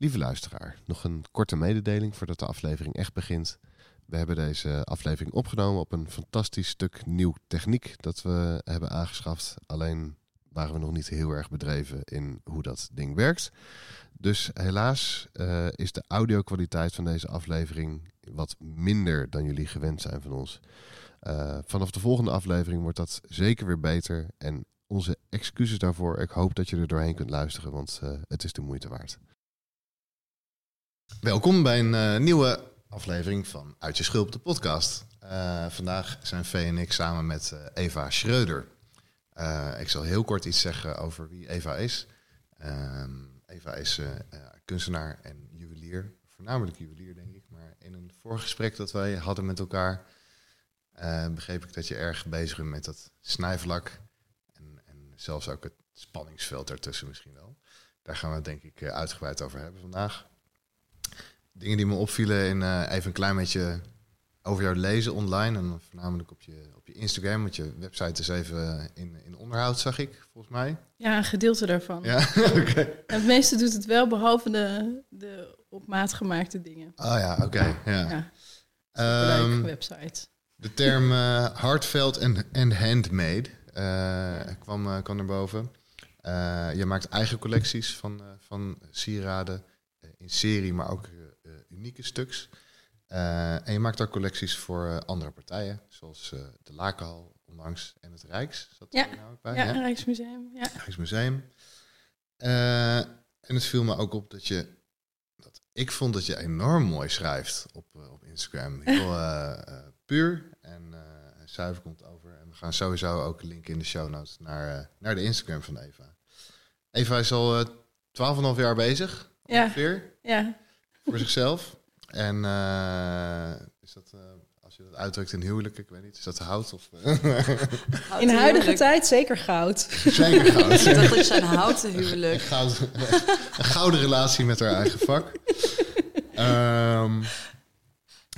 Lieve luisteraar, nog een korte mededeling voordat de aflevering echt begint. We hebben deze aflevering opgenomen op een fantastisch stuk nieuw techniek dat we hebben aangeschaft. Alleen waren we nog niet heel erg bedreven in hoe dat ding werkt. Dus helaas uh, is de audio-kwaliteit van deze aflevering wat minder dan jullie gewend zijn van ons. Uh, vanaf de volgende aflevering wordt dat zeker weer beter. En onze excuses daarvoor. Ik hoop dat je er doorheen kunt luisteren, want uh, het is de moeite waard. Welkom bij een nieuwe aflevering van Uit je Schulp, de podcast. vandaag zijn Vee en ik samen met Eva Schreuder. Ik zal heel kort iets zeggen over wie Eva is. Uh, Eva is kunstenaar en juwelier, voornamelijk juwelier denk ik. Maar in een voorgesprek dat wij hadden met elkaar, begreep ik dat je erg bezig bent met dat snijvlak. En, en, zelfs ook het spanningsveld ertussen misschien wel. Daar gaan we het denk ik uitgebreid over hebben vandaag. Dingen die me opvielen in even een klein beetje over jou lezen online en voornamelijk op je, op je Instagram, want je website is even in, in onderhoud, zag ik, volgens mij. Ja, een gedeelte daarvan. Ja, oké. Okay. Het meeste doet het wel, behalve de, de op maat gemaakte dingen. Oh ja, oké. Okay, ja. ja um, website. De term uh, heartfelt en, en handmade uh, kwam, uh, kwam naar boven. je maakt eigen collecties van, van sieraden in serie, maar ook unieke stuks. Uh, en je maakt ook collecties voor uh, andere partijen, zoals de Lakenhal onlangs en het Rijks. Zat ja, nou ook bij? ja, ja, Rijksmuseum. Ja. Rijksmuseum. en het viel me ook op dat je, dat ik vond dat je enorm mooi schrijft op, op Instagram. Heel puur en zuiver komt over. En we gaan sowieso ook linken in de show notes naar, naar de Instagram van Eva. Eva is al 12,5 jaar bezig, ongeveer, ja. Voor zichzelf. En uh, is dat, uh, als je dat uitdrukt in huwelijk, ik weet niet, is dat hout of... in de huidige tijd zeker goud. Zeker goud. ik dacht dat je een houten huwelijk. Goud, een gouden relatie met haar eigen vak. um,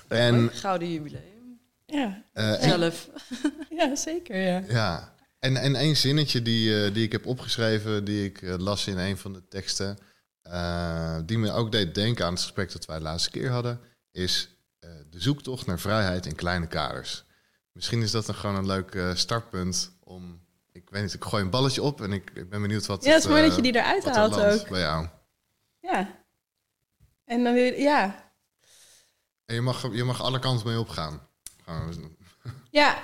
en, gouden jubileum. Ja. Uh, Zelf. ja, zeker, ja. Ja. En, en één zinnetje die, die ik heb opgeschreven, die ik las in een van de teksten... Uh, die me ook deed denken aan het gesprek dat wij de laatste keer hadden, is uh, de zoektocht naar vrijheid in kleine kaders. Misschien is dat dan gewoon een leuk uh, startpunt om. Ik weet niet, ik gooi een balletje op en ik, ik ben benieuwd wat. Ja, het is mooi dat je die eruit haalt ook. Bij jou. Ja. En dan weer, ja. En je mag, je mag alle kanten mee opgaan. Ja,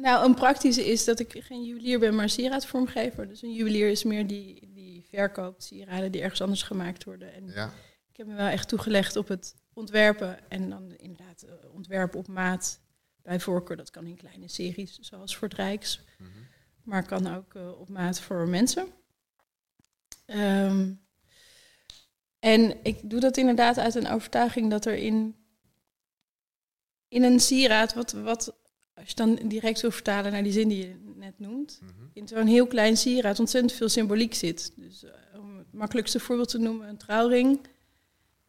nou, een praktische is dat ik geen juwelier ben, maar sieraadvormgever. Dus een juwelier is meer die verkoopt sieraden die ergens anders gemaakt worden. En ja. ik heb me wel echt toegelegd op het ontwerpen. En dan inderdaad uh, ontwerpen op maat bij voorkeur. Dat kan in kleine series, zoals voor het Rijks. Mm -hmm. Maar kan ook uh, op maat voor mensen. Um, en ik doe dat inderdaad uit een overtuiging dat er in, in een sieraad, wat, wat als je dan direct wil vertalen naar die zin die je net noemt, mm -hmm. in zo'n heel klein sieraad ontzettend veel symboliek zit. Dus uh, om het makkelijkste voorbeeld te noemen, een trouwring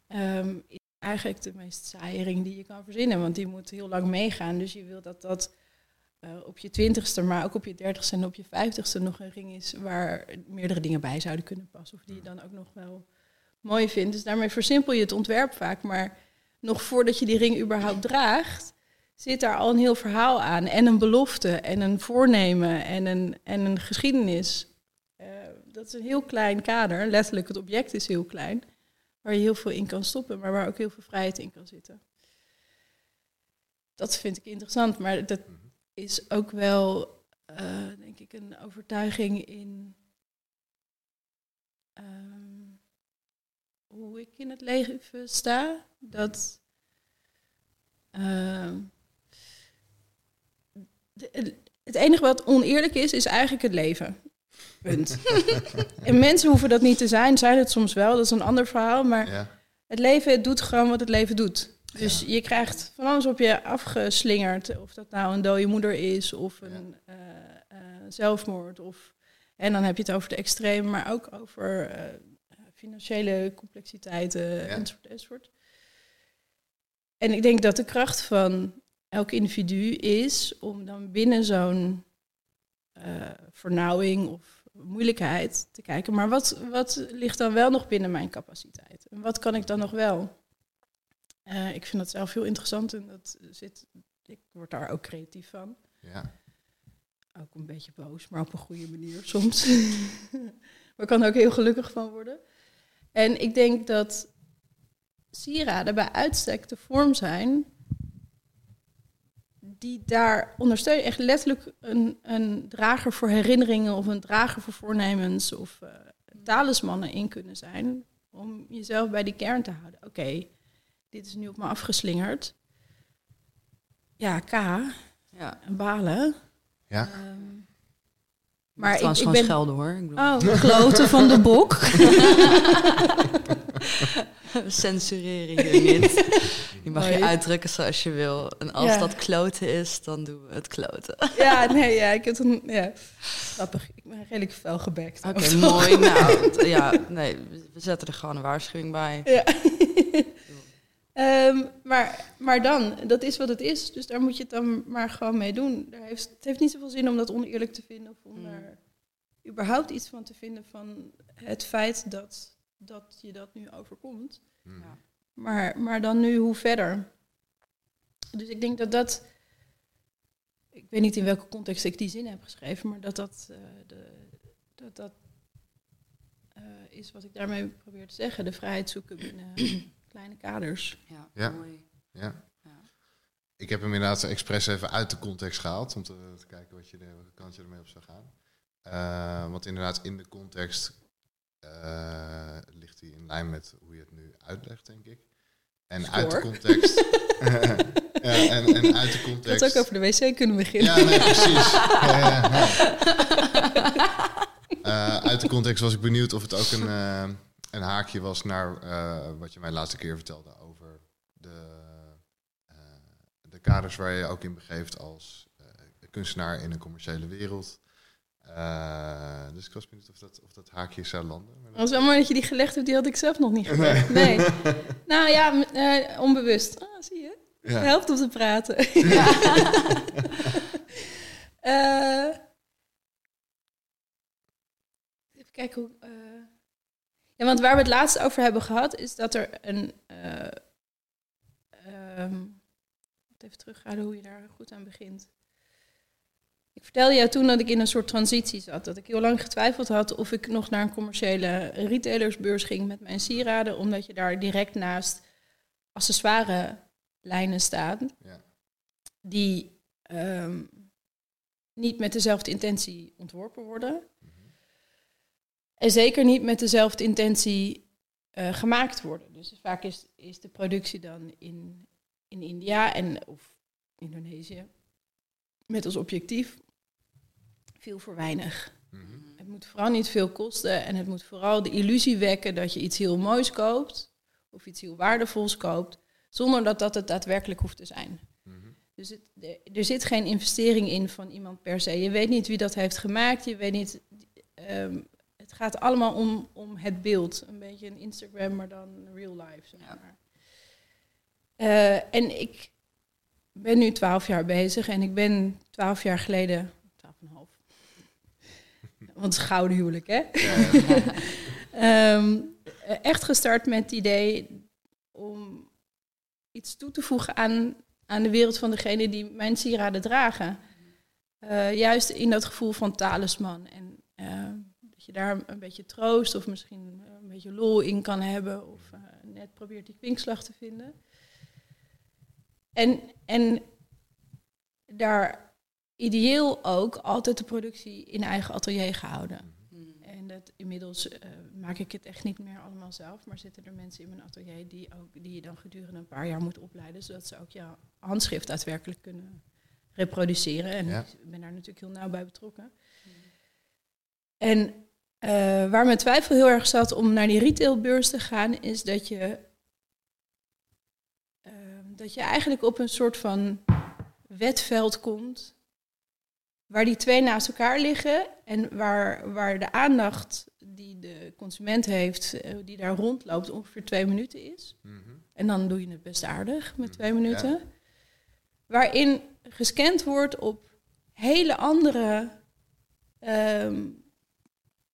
um, is eigenlijk de meest saaie ring die je kan verzinnen, want die moet heel lang meegaan. Dus je wil dat dat uh, op je twintigste, maar ook op je dertigste en op je vijftigste nog een ring is waar meerdere dingen bij zouden kunnen passen, of die je dan ook nog wel mooi vindt. Dus daarmee versimpel je het ontwerp vaak, maar nog voordat je die ring überhaupt draagt, zit daar al een heel verhaal aan. En een belofte en een voornemen en een, en een geschiedenis. Uh, dat is een heel klein kader. Letterlijk, het object is heel klein. Waar je heel veel in kan stoppen, maar waar ook heel veel vrijheid in kan zitten. Dat vind ik interessant, maar dat is ook wel, eh, denk ik, een overtuiging in ehm, hoe ik in het leven sta. Dat ehm, het enige wat oneerlijk is, is eigenlijk het leven. Punt. en mensen hoeven dat niet te zijn, zijn het soms wel, dat is een ander verhaal. Maar Ja. het leven doet gewoon wat het leven doet. Dus Ja. je krijgt van alles op je afgeslingerd. Of dat nou een dode moeder is, of een eh, eh, zelfmoord. Of, en dan heb je het over de extreme, maar ook over eh, financiële complexiteiten enzovoort, enzovoort. En ik denk dat de kracht van elk individu is om dan binnen zo'n eh, vernauwing of moeilijkheid te kijken. Maar wat, wat ligt dan wel nog binnen mijn capaciteit? En wat kan ik dan nog wel? Eh, ik vind dat zelf heel interessant en dat zit, ik word daar ook creatief van. Ja. Ook een beetje boos, maar op een goede manier soms. maar kan er ook heel gelukkig van worden. En ik denk dat sieraden bij uitstek de vorm zijn die daar ondersteunen. Echt letterlijk een, een drager voor herinneringen of een drager voor voornemens of eh, talismannen in kunnen zijn. Om jezelf bij die kern te houden. Oké, dit is nu op me afgeslingerd. Ja, K, Ja. balen. Ja. Ehm, Maar ik, ik, ben... schelden hoor. Ik bedoel, Oh, kloten van de bok. we censureren hier niet. Je mag je uitdrukken zoals je wil. En als Ja. dat kloten is, dan doen we het kloten. ja, nee, ja, ik heb een... Ja, grappig. Ik ben redelijk fel gebekt. Oké, mooi. Nou, ja, nee, we zetten er gewoon een waarschuwing bij. Ja. Ehm, maar, maar dan, dat is wat het is. Dus daar moet je het dan maar gewoon mee doen. Daar heeft, het heeft niet zoveel zin om dat oneerlijk te vinden. Of om Mm. daar überhaupt iets van te vinden van het feit dat, dat je dat nu overkomt. Mhm. Ja. Maar, maar dan nu, hoe verder? Dus ik denk dat dat... Ik weet niet in welke context ik die zin heb geschreven, maar dat dat, eh, de, dat, dat eh, is wat ik daarmee probeer te zeggen. De vrijheid zoeken binnen kleine kaders. Ja, Ja. mooi. Ja. Ja. Ik heb hem inderdaad expres even uit de context gehaald om te, te kijken wat je er, welke kant je ermee op zou gaan. Eh, want inderdaad, in de context eh, ligt hij in lijn met hoe je het nu uitlegt, denk ik. En uit de context. ja, en, en uit de context. ook over de wc kunnen beginnen. Ja, nee, precies. Ja, ja, ja. Eh, uit de context was ik benieuwd of het ook een, eh, een haakje was naar wat je mij de laatste keer vertelde over de, de kaders waar je je ook in begeeft als kunstenaar in een commerciële wereld. Eh, dus ik was benieuwd of dat, of dat haakje zou landen. Maar dat- was wel mooi dat je die gelegd hebt, die had ik zelf nog niet gelegd. Nee. Nou ja, eh, onbewust. Ah, zie je? Het ja. helpt om te praten. Eh, even kijken hoe. ja, want waar we het laatst over hebben gehad, is dat er een. eh ehm, even terughouden hoe je daar goed aan begint. Ik vertelde jou toen dat ik in een soort transitie zat. Dat ik heel lang getwijfeld had of ik nog naar een commerciële retailersbeurs ging met mijn sieraden. Omdat je daar direct naast accessoire lijnen staan. Ja. Die ehm, niet met dezelfde intentie ontworpen worden. En zeker niet met dezelfde intentie eh, gemaakt worden. Dus vaak is, is de productie dan in, in India en, of Indonesië met als objectief veel voor weinig. Mhm. Het moet vooral niet veel kosten en het moet vooral de illusie wekken dat je iets heel moois koopt of iets heel waardevols koopt, zonder dat dat het daadwerkelijk hoeft te zijn. Mhm. Dus het, er- er zit geen investering in van iemand per se. Je weet niet wie dat heeft gemaakt. Je weet niet. ehm, het gaat allemaal om, om het beeld. Een beetje een Instagram, maar dan real life. Zeg Ja. maar. Eh, en ik ben nu twaalf jaar bezig en ik ben twaalf jaar geleden, twaalf en een half. Want het is gouden huwelijk, hè? Ja. Ehm, echt gestart met het idee om iets toe te voegen aan, aan de wereld van degene die mijn sieraden dragen. Eh, juist in dat gevoel van talisman. En eh, dat dat je daar een beetje troost of misschien een beetje lol in kan hebben. Of eh, net probeert die kwinkslag te vinden. En, en daar ideeel ook altijd de productie in eigen atelier gehouden. Mm. En dat, inmiddels eh, maak ik het echt niet meer allemaal zelf, maar zitten er mensen in mijn atelier die, ook, die je dan gedurende een paar jaar moet opleiden, zodat ze ook jouw handschrift daadwerkelijk kunnen reproduceren. En Ja. ik ben daar natuurlijk heel nauw bij betrokken. En eh, waar mijn twijfel heel erg zat om naar die retailbeurs te gaan, is dat je, eh, dat je eigenlijk op een soort van wetveld komt waar die twee naast elkaar liggen en waar, waar de aandacht die de consument heeft, eh, die daar rondloopt, ongeveer twee minuten is. Mhm. En dan doe je het best aardig met Mhm, twee minuten. Waarin gescand wordt op hele andere ehm,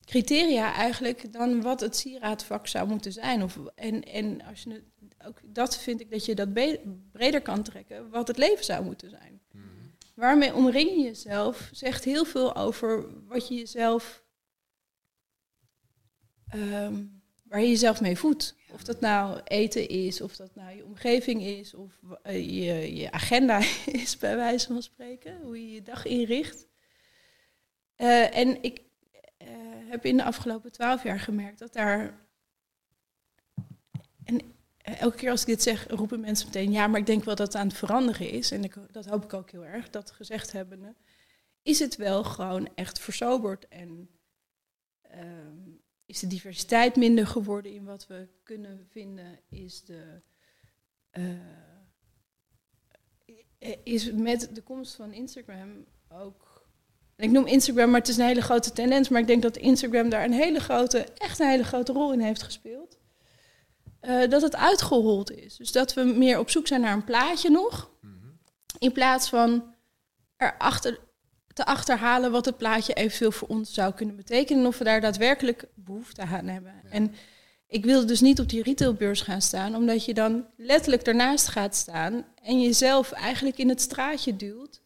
criteria eigenlijk dan wat het sieraadvak zou moeten zijn. Of, en en als je het, ook dat vind ik dat je dat breder kan trekken, wat het leven zou moeten zijn. Waarmee omring je jezelf zegt heel veel over wat je jezelf. ehm, waar je jezelf mee voedt. Of dat nou eten is, of dat nou je omgeving is, of eh, je, je agenda is, bij wijze van spreken. Hoe je je dag inricht. Eh, en ik eh, heb in de afgelopen twaalf jaar gemerkt dat daar. En eh, elke keer als ik dit zeg, roepen mensen meteen: ja, maar ik denk wel dat het aan het veranderen is. En ik, dat hoop ik ook heel erg, dat gezegd hebbende. Is het wel gewoon echt versoberd en ehm, is de diversiteit minder geworden in wat we kunnen vinden? Is de. eh, is met de komst van Instagram ook. Ik noem Instagram, maar het is een hele grote tendens. Maar ik denk dat Instagram daar een hele grote, echt een hele grote rol in heeft gespeeld. Eh, dat het uitgehold is. Dus dat we meer op zoek zijn naar een plaatje nog. Mhm. In plaats van erachter te achterhalen wat het plaatje eventueel voor ons zou kunnen betekenen. En of we daar daadwerkelijk behoefte aan hebben. Ja. En ik wilde dus niet op die retailbeurs gaan staan, omdat je dan letterlijk daarnaast gaat staan en jezelf eigenlijk in het straatje duwt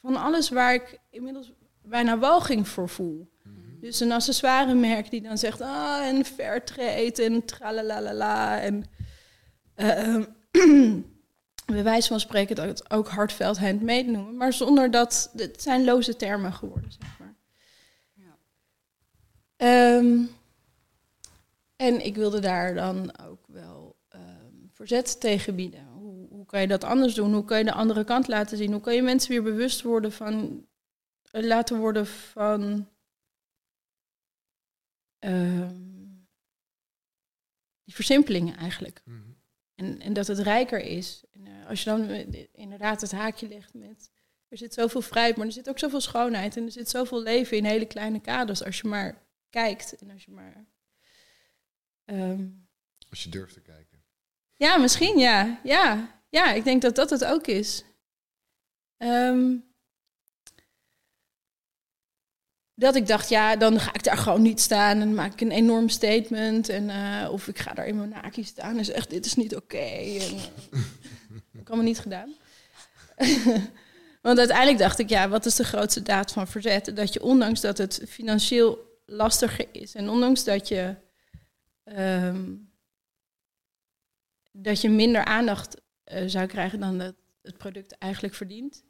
van alles waar ik inmiddels bijna walging voor voel. Dus een accessoiremerk die dan zegt, ah, en fairtrade en tralalala. En eh, bij wijze van spreken dat het ook hardveld handmade noemen. Maar zonder dat, het zijn loze termen geworden, zeg maar. Ja. Ehm, en ik wilde daar dan ook wel ehm, verzet tegen bieden. Hoe, hoe kan je dat anders doen? Hoe kan je de andere kant laten zien? Hoe kan je mensen weer bewust worden van, eh, laten worden van ehm, die versimpelingen eigenlijk. Mhm. En, en dat het rijker is. En, eh, als je dan eh, inderdaad het haakje legt met... Er zit zoveel vrijheid, maar er zit ook zoveel schoonheid. En er zit zoveel leven in hele kleine kaders. Als je maar kijkt en als je maar... ehm, Als je durft te kijken. ja, misschien ja. Ja, ja ik denk dat dat het ook is. Ehm, dat ik dacht, ja, dan ga ik daar gewoon niet staan en maak ik een enorm statement. En, eh, of ik ga daar in mijn naki staan en zeg, dit is niet oké. En, eh, dat niet gedaan. Want uiteindelijk dacht ik, ja, wat is de grootste daad van verzet? Dat je ondanks dat het financieel lastiger is en ondanks dat je... ehm, dat je minder aandacht eh, zou krijgen dan het product eigenlijk verdient.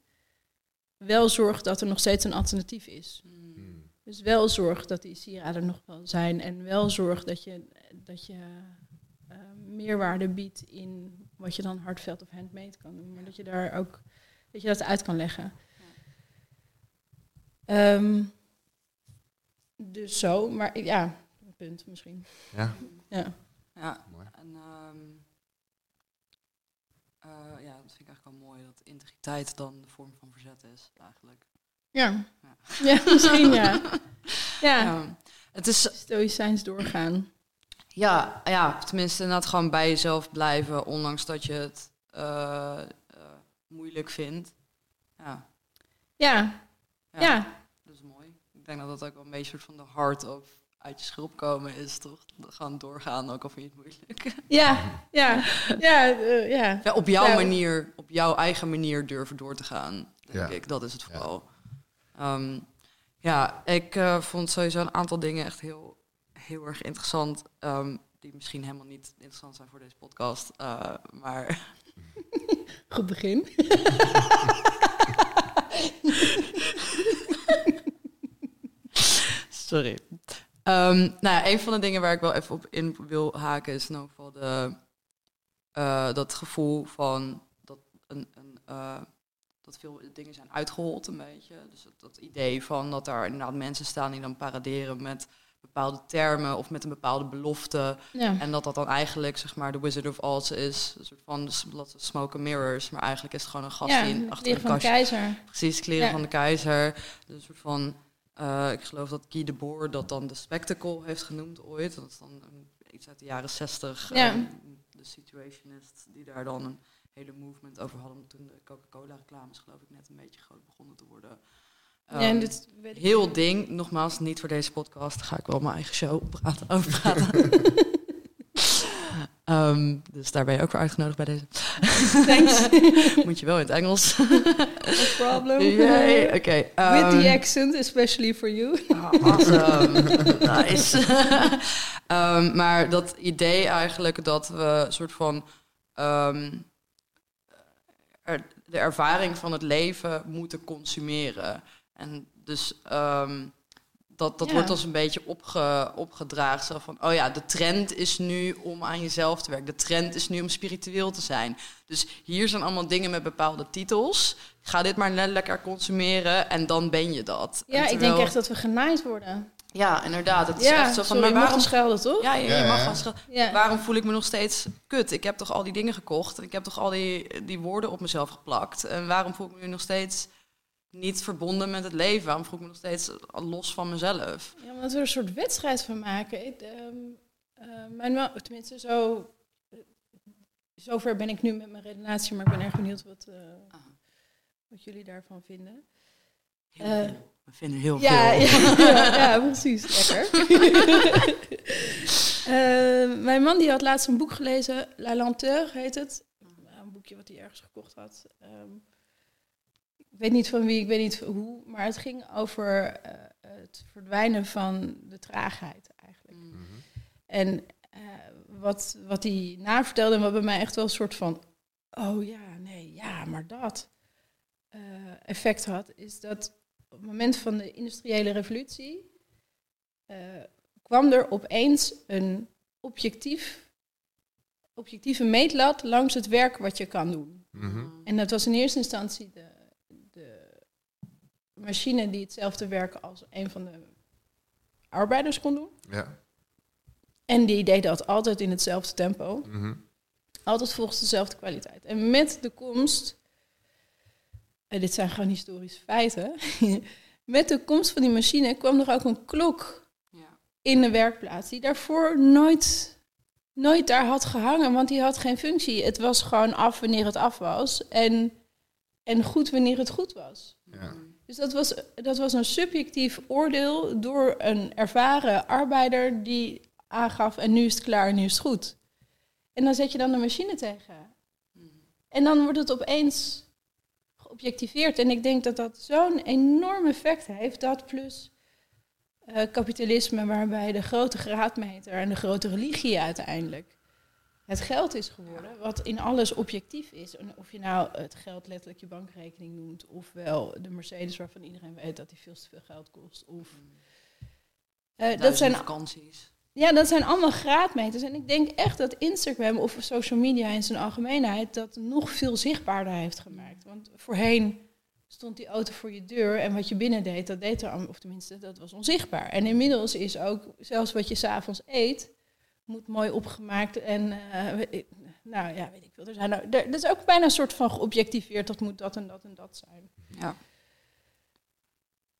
Wel zorg dat er nog steeds een alternatief is. Dus wel zorg dat die sieraden nog wel zijn. En wel zorg dat je, dat je eh, meerwaarde biedt in wat je dan hardveld of handmade kan doen. Maar dat je daar ook dat je dat uit kan leggen. Ehm, dus zo, maar ja, een punt misschien. Ja, Ja. Ja, mooi. en ehm, eh, ja, dat vind ik eigenlijk wel mooi dat integriteit dan de vorm van verzet is, eigenlijk. Ja. Ja. misschien ja. Ja, Ja. Het is, stoïcijns doorgaan. ja, ja, tenminste inderdaad gewoon bij jezelf blijven, ondanks dat je het eh, eh, moeilijk vindt. Ja, Ja, ja, ja. dat is mooi. Ik denk dat dat ook wel een beetje soort van de hart of uit je schulp komen is, toch? Gewoon doorgaan, ook al vind je het moeilijk. Ja, ja, ja, eh, ja. Ja, op jouw Ja. manier, op jouw eigen manier durven door te gaan, denk Ja. ik. Dat is het Ja. vooral. Ehm, Ja, ik eh, vond sowieso een aantal dingen echt heel, heel erg interessant. ehm, die misschien helemaal niet interessant zijn voor deze podcast. eh, maar Goed begin. Sorry. Ehm, nou ja, een van de dingen waar ik wel even op in wil haken is in ieder geval de, eh, dat gevoel van dat, een, een, dat veel dingen zijn uitgehold een beetje. Dus dat, dat idee van dat daar inderdaad mensen staan die dan paraderen met bepaalde termen of met een bepaalde belofte. Ja. En dat dat dan eigenlijk zeg maar de Wizard of Oz is. Een soort van smoke and mirrors. Maar eigenlijk is het gewoon een gast ja, de achter kleren een van de keizer. Precies, kleren Ja. van de keizer. Dus een soort van, eh, ik geloof dat Guy de Boer dat dan de spectacle heeft genoemd ooit. Dat is dan iets uit de jaren zestig. Ja. ehm, de Situationist, die daar dan een hele movement over hadden. Toen de Coca-Cola reclames geloof ik net een beetje groot begonnen te worden. ja, en Ehm, dit Heel ding, nogmaals, niet voor deze podcast. Daar ga ik wel mijn eigen show praten, over praten. Ehm, dus daar ben je ook voor uitgenodigd bij deze. Thanks. Moet je wel in het Engels. No problem. Yay, Oké. With ehm, the accent, especially for you. Ah, awesome. nice. Ehm, maar dat idee eigenlijk dat we een soort van ehm, er- de ervaring van het leven moeten consumeren. En dus ehm, dat, dat Ja. wordt ons een beetje opge, opgedragen. Zo van, oh ja, de trend is nu om aan jezelf te werken. De trend is nu om spiritueel te zijn. Dus hier zijn allemaal dingen met bepaalde titels. Ga dit maar le- lekker consumeren en dan ben je dat. Ja, ik denk echt dat we genaaid worden. Ja, inderdaad. Het is Ja, echt zo van, sorry, maar je mag waarom... schelden, toch? Ja, je, je Ja, mag ja. wel schel- Ja. Waarom voel ik me nog steeds kut? Ik heb toch al die dingen gekocht. En ik heb toch al die, die woorden op mezelf geplakt. En waarom voel ik me nu nog steeds niet verbonden met het leven? Waarom voel ik me nog steeds los van mezelf? Ja, omdat we er een soort wedstrijd van maken. Ik, ehm, eh, mijn man, tenminste, zo, eh, zover ben ik nu met mijn redenatie, maar ik ben erg benieuwd wat, eh, Ah. wat jullie daarvan vinden. Eh. We vinden heel Ja, veel. ja, ja, precies. Lekker. Eh, mijn man die had laatst een boek gelezen, La Lenteur heet het. Een boekje wat hij ergens gekocht had. Ehm, ik weet niet van wie, ik weet niet hoe, maar het ging over eh, het verdwijnen van de traagheid eigenlijk. Mm. Mhm. En eh, wat, wat hij navertelde en wat bij mij echt wel een soort van... Oh ja, nee, ja, maar dat eh, effect had... is dat op het moment van de industriële revolutie... eh, kwam er opeens een objectief, objectieve meetlat langs het werk wat je kan doen. Mhm. En dat was in eerste instantie de, de machine die hetzelfde werk als een van de arbeiders kon doen. Ja. En die deed dat altijd in hetzelfde tempo. Mhm. Altijd volgens dezelfde kwaliteit. En met de komst, en dit zijn gewoon historische feiten, met de komst van die machine kwam er ook een klok Ja. in de werkplaats die daarvoor nooit, nooit daar had gehangen, want die had geen functie. Het was gewoon af wanneer het af was en, en goed wanneer het goed was. Ja. Dus dat was, dat was een subjectief oordeel door een ervaren arbeider die aangaf en nu is het klaar en nu is het goed. En dan zet je dan de machine tegen. En dan wordt het opeens geobjectiveerd. En ik denk dat dat zo'n enorm effect heeft, dat plus eh, kapitalisme, waarbij de grote graadmeter en de grote religie uiteindelijk het geld is geworden, wat in alles objectief is. En of je nou het geld letterlijk je bankrekening noemt, ofwel de Mercedes waarvan iedereen weet dat die veel te veel geld kost. Of, Eh, dat, zijn, vakanties. Ja, dat zijn allemaal graadmeters. En ik denk echt dat Instagram of social media in zijn algemeenheid dat nog veel zichtbaarder heeft gemaakt. Want voorheen stond die auto voor je deur en wat je binnen deed, dat deed er, of tenminste, dat was onzichtbaar. En inmiddels is ook zelfs wat je s'avonds eet, moet mooi opgemaakt en, eh, nou ja, weet ik veel. Er zijn er, er is ook bijna een soort van geobjectiveerd, dat moet dat en dat en dat zijn. Ja.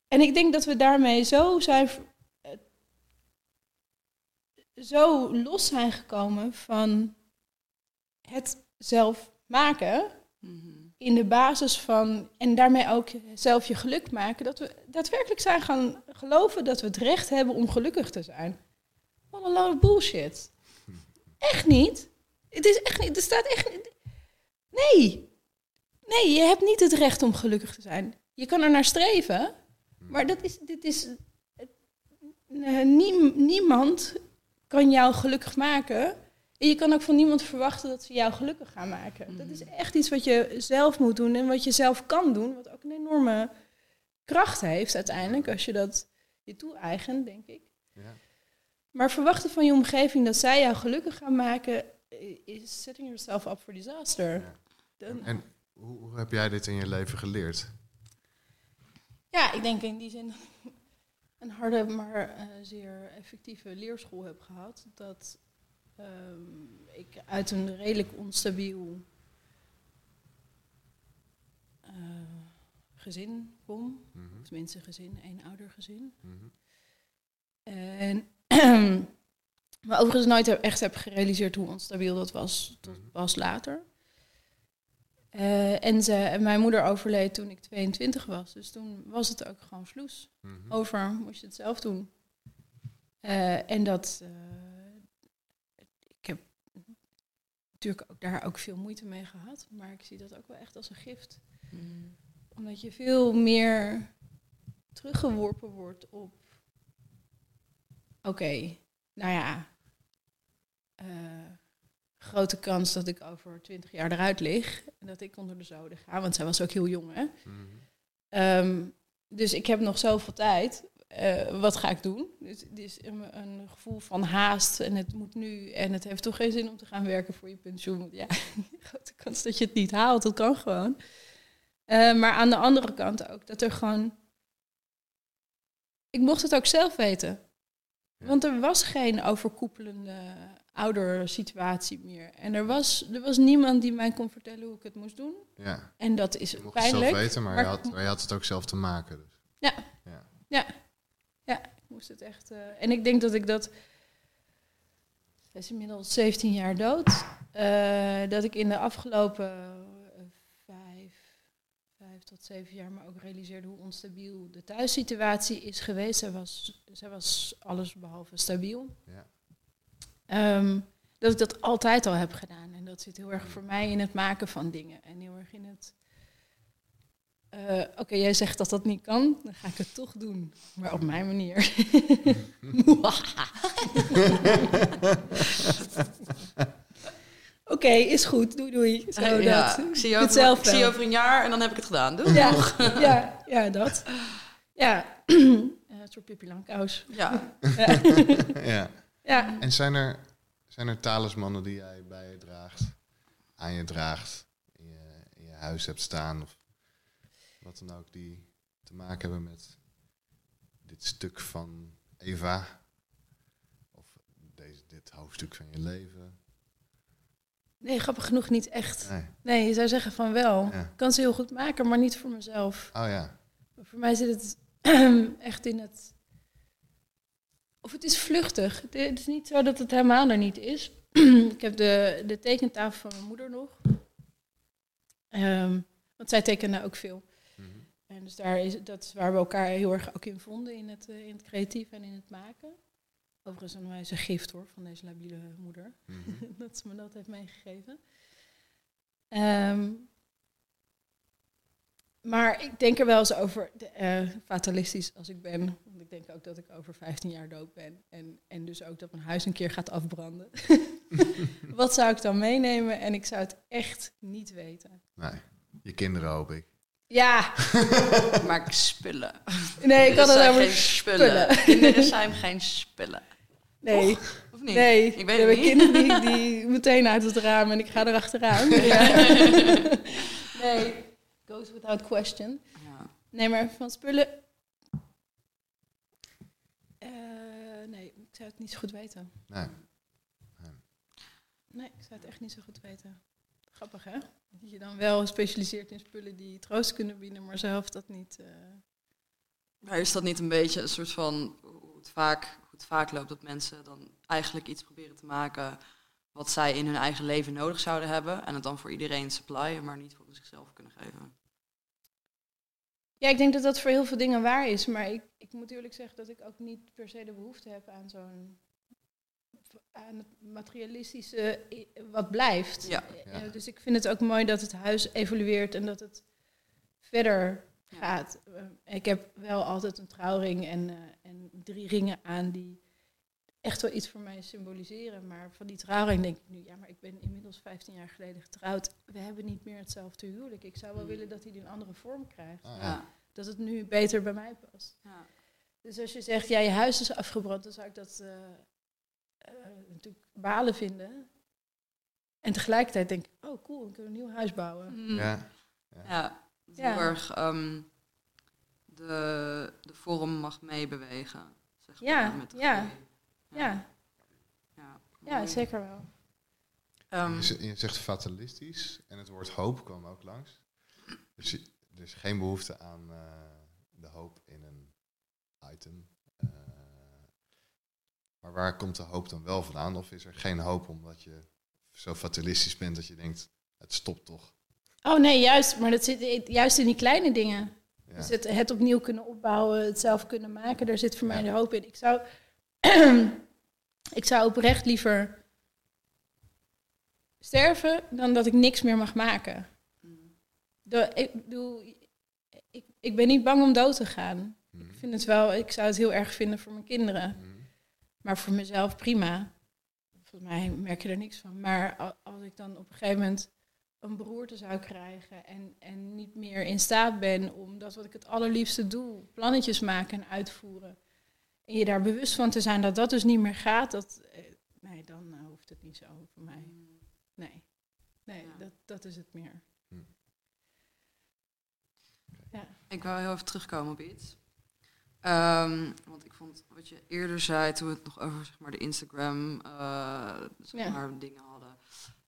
En ik denk dat we daarmee zo zijn, zo los zijn gekomen van het zelf maken Mhm. in de basis van, en daarmee ook zelf je geluk maken, dat we daadwerkelijk zijn gaan geloven dat we het recht hebben om gelukkig te zijn. Wat een load of bullshit. Echt niet. Het is echt niet, er staat echt niet. Nee. Nee, je hebt niet het recht om gelukkig te zijn. Je kan er naar streven, Maar dat is, dit is, eh, nie- niemand kan jou gelukkig maken. En je kan ook van niemand verwachten dat ze jou gelukkig gaan maken. Dat is echt iets wat je zelf moet doen en wat je zelf kan doen. Wat ook een enorme kracht heeft uiteindelijk als je dat je toe-eigent, denk ik. Ja. Maar verwachten van je omgeving dat zij jou gelukkig gaan maken, is setting yourself up for disaster. Ja. En hoe, hoe heb jij dit in je leven geleerd? Ja, ik denk in die zin een harde, maar eh, zeer effectieve leerschool heb gehad. Dat ehm, ik uit een redelijk onstabiel eh, gezin kom. Mhm, Of tenminste gezin, één ouder gezin. mhm, En maar overigens nooit heb- echt heb gerealiseerd hoe onstabiel dat was tot Mhm. pas later. Eh, en, ze, en mijn moeder overleed toen ik 22 was. Dus toen was het ook gewoon vloes. mhm. Over moest je het zelf doen. Eh, en dat. eh, ik heb natuurlijk ook daar ook veel moeite mee gehad. Maar ik zie dat ook wel echt als een gift. Mm. Omdat je veel meer teruggeworpen wordt op. Oké, nou ja. Grote kans dat ik over twintig jaar eruit lig. En dat ik onder de zoden ga. Want zij was ook heel jong, hè? Mhm. Ehm, dus ik heb nog zoveel tijd. Eh, wat ga ik doen? Dus het is een, een gevoel van haast en het moet nu. En het heeft toch geen zin om te gaan werken voor je pensioen. Want ja, grote kans dat je het niet haalt. Dat kan gewoon. Eh, maar aan de andere kant ook dat er gewoon. Ik mocht het ook zelf weten. Ja. Want er was geen overkoepelende oudersituatie meer. En er was, er was niemand die mij kon vertellen hoe ik het moest doen. Ja, En dat is je mocht het zelf pijnlijk. weten, maar, maar- je, had, maar je had het ook zelf te maken. Dus. Ik moest het echt. eh, en ik denk dat ik dat. Hij is inmiddels 17 jaar dood. eh, dat ik in de afgelopen eh, vijf, vijf tot zeven jaar me ook realiseerde hoe onstabiel de thuissituatie is geweest. Zij was, zij was alles behalve stabiel. Ja. Ehm, dat ik dat altijd al heb gedaan. En dat zit heel erg voor mij in het maken van dingen. En heel erg in het. eh, Oké, jij zegt dat dat niet kan, dan ga ik het toch doen. Maar op mijn manier. Oké, is goed. Doei doei. Zo, Eh, ja, dat. ik zie je Het over, zelf ik zie je over een jaar en dan heb ik het gedaan. Doei. Ja, ja, ja, dat. Ja, Eh, een soort Pippi Langkous. Ja. Ja. Ja. En zijn er, zijn er talismannen die jij bij je draagt, aan je draagt, in je, in je huis hebt staan of wat dan ook, die te maken hebben met dit stuk van Eva? Of deze, dit hoofdstuk van je leven? Nee, grappig genoeg niet echt. Nee. Nee, je zou zeggen van wel. Ja. Ik kan ze heel goed maken, maar niet voor mezelf. Oh ja. Maar voor mij zit het echt in het. Of het is vluchtig. Het het is niet zo dat het helemaal er niet is. ik heb de, de tekentafel van mijn moeder nog. Ehm, want zij tekende ook veel. Mhm. En dus daar is, dat is waar we elkaar heel erg ook in vonden, in het, eh, in het creatief en in het maken. Overigens een wijze gift hoor, van deze labiele moeder. Mhm. dat ze me dat heeft meegegeven. Ehm, maar ik denk er wel eens over, de, eh, fatalistisch als ik ben. Want ik denk ook dat ik over 15 jaar dood ben. En, en dus ook dat mijn huis een keer gaat afbranden. Wat zou ik dan meenemen? En ik zou het echt niet weten. Nee, je kinderen hoop ik. Ja, Maar spullen. nee, ik had het zijn over geen spullen. spullen. Kinderen zijn geen spullen. Nee, Of niet? nee. Ik weet we het hebben niet. kinderen die, die meteen uit het raam en ik ga erachteraan. nee, goes without question. Ja. Nee, maar van spullen. Eh, nee, ik zou het niet zo goed weten. Nee. Nee, ik zou het echt niet zo goed weten. Grappig, hè? Dat je dan wel specialiseert in spullen die troost kunnen bieden, maar zelf dat niet. eh, Maar is dat niet een beetje een soort van hoe het vaak, hoe het vaak loopt dat mensen dan eigenlijk iets proberen te maken wat zij in hun eigen leven nodig zouden hebben en het dan voor iedereen supplyen, maar niet voor zichzelf kunnen geven? Ja, ik denk dat dat voor heel veel dingen waar is. Maar ik, ik moet eerlijk zeggen dat ik ook niet per se de behoefte heb aan zo'n. aan het materialistische wat blijft. Ja. Eh, Ja. Dus ik vind het ook mooi dat het huis evolueert en dat het verder gaat. Eh, ik heb wel altijd een trouwring en, eh, en drie ringen aan die echt wel iets voor mij symboliseren. Maar van die trouwring denk ik nu, ja, maar ik ben inmiddels 15 jaar geleden getrouwd. We hebben niet meer hetzelfde huwelijk. Ik zou wel Mm. willen dat hij een andere vorm krijgt. Ah, ja. Ja. Dat het nu beter bij mij past. Ja. Dus als je zegt, ja, je huis is afgebrand, dan zou ik dat eh, eh, natuurlijk balen vinden. En tegelijkertijd denk ik, oh cool, ik kan een nieuw huis bouwen. Mm. Ja. Ja, heel erg ehm, de, de vorm mag meebewegen. Zeg maar, Ja, met de ja. Ja, ja, zeker wel. Ehm, Je zegt fatalistisch en het woord hoop kwam ook langs. Dus er is geen behoefte aan eh, de hoop in een item. Eh, maar waar komt de hoop dan wel vandaan? Of is er geen hoop omdat je zo fatalistisch bent dat je denkt, het stopt toch? Oh nee, juist, maar dat zit juist in die kleine dingen. Ja. Dus het, het opnieuw kunnen opbouwen, het zelf kunnen maken, daar zit voor mij Ja. de hoop in. Ik zou, ik zou oprecht liever sterven dan dat ik niks meer mag maken. De, ik, bedoel, ik, ik ben niet bang om dood te gaan. Mhm. Ik vind het wel, ik zou het heel erg vinden voor mijn kinderen. Mhm. Maar voor mezelf prima. Volgens mij merk je er niks van. Maar als ik dan op een gegeven moment een beroerte zou krijgen en, en niet meer in staat ben om dat wat ik het allerliefste doe, plannetjes maken en uitvoeren. En je daar bewust van te zijn dat dat dus niet meer gaat, dat, eh, nee, dan eh, hoeft het niet zo voor mij. mm. Nee, nee Ja. dat, dat is het meer. Ik wou heel even terugkomen op iets. Ehm, want ik vond wat je eerder zei toen we het nog over zeg maar, de Instagram eh, zeg Ja. maar, dingen hadden.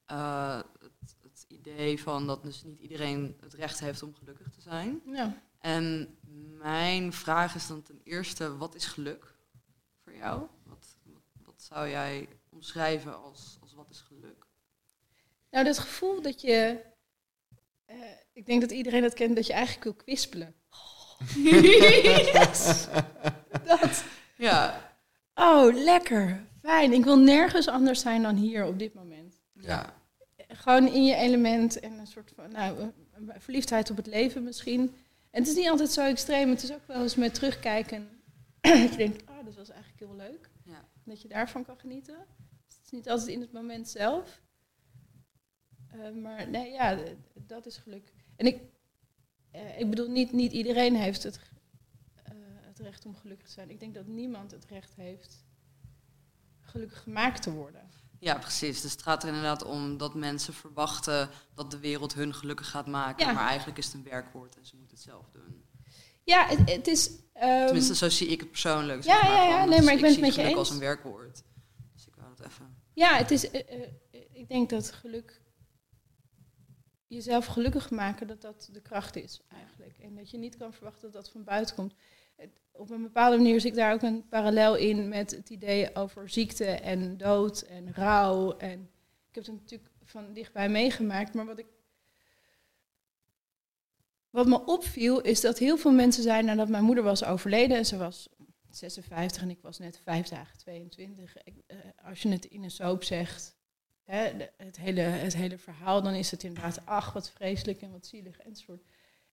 Eh, het, het idee van dat dus niet iedereen het recht heeft om gelukkig te zijn. Ja. En mijn vraag is dan ten eerste, wat is geluk voor jou? Wat, wat, wat zou jij omschrijven als, als wat is geluk? Nou, dat gevoel dat je. eh, ik denk dat iedereen dat kent, dat je eigenlijk wil kwispelen. Yes! Dat. Ja, Oh, lekker. Fijn. Ik wil nergens anders zijn dan hier op dit moment. ja, Gewoon in je element en een soort van nou, verliefdheid op het leven misschien. En het is niet altijd zo extreem. Het is ook wel eens met terugkijken. dat je denkt, oh, dat was eigenlijk heel leuk. ja. Dat je daarvan kan genieten. Het is niet altijd in het moment zelf. Eh, maar nee, ja, dat is geluk. En ik, eh, ik bedoel, niet, niet iedereen heeft het, eh, het recht om gelukkig te zijn. Ik denk dat niemand het recht heeft gelukkig gemaakt te worden. Ja, precies. Dus het gaat er inderdaad om dat mensen verwachten dat de wereld hun gelukkig gaat maken. Ja. Maar eigenlijk is het een werkwoord en ze het zelf doen. Ja, het, het is... ehm, Tenminste, zo zie ik het persoonlijk. Ja, ja, ja. van, Nee, dus maar ik ben het met je eens. als een werkwoord. Dus ik wou dat even... Ja, het is. eh, eh, ik denk dat geluk. Jezelf gelukkig maken, dat dat de kracht is eigenlijk. En dat je niet kan verwachten dat dat van buiten komt. Het- Op een bepaalde manier zie ik daar ook een parallel in met het idee over ziekte en dood en rouw. En ik heb het natuurlijk van dichtbij meegemaakt, maar wat ik. Wat me opviel is dat heel veel mensen zeiden nadat mijn moeder was overleden en ze was 56 en ik was net vijf dagen 22. Ik, eh, als je het in een soap zegt, hè, het, hele, het hele verhaal, dan is het inderdaad, ach, wat vreselijk en wat zielig enzovoort.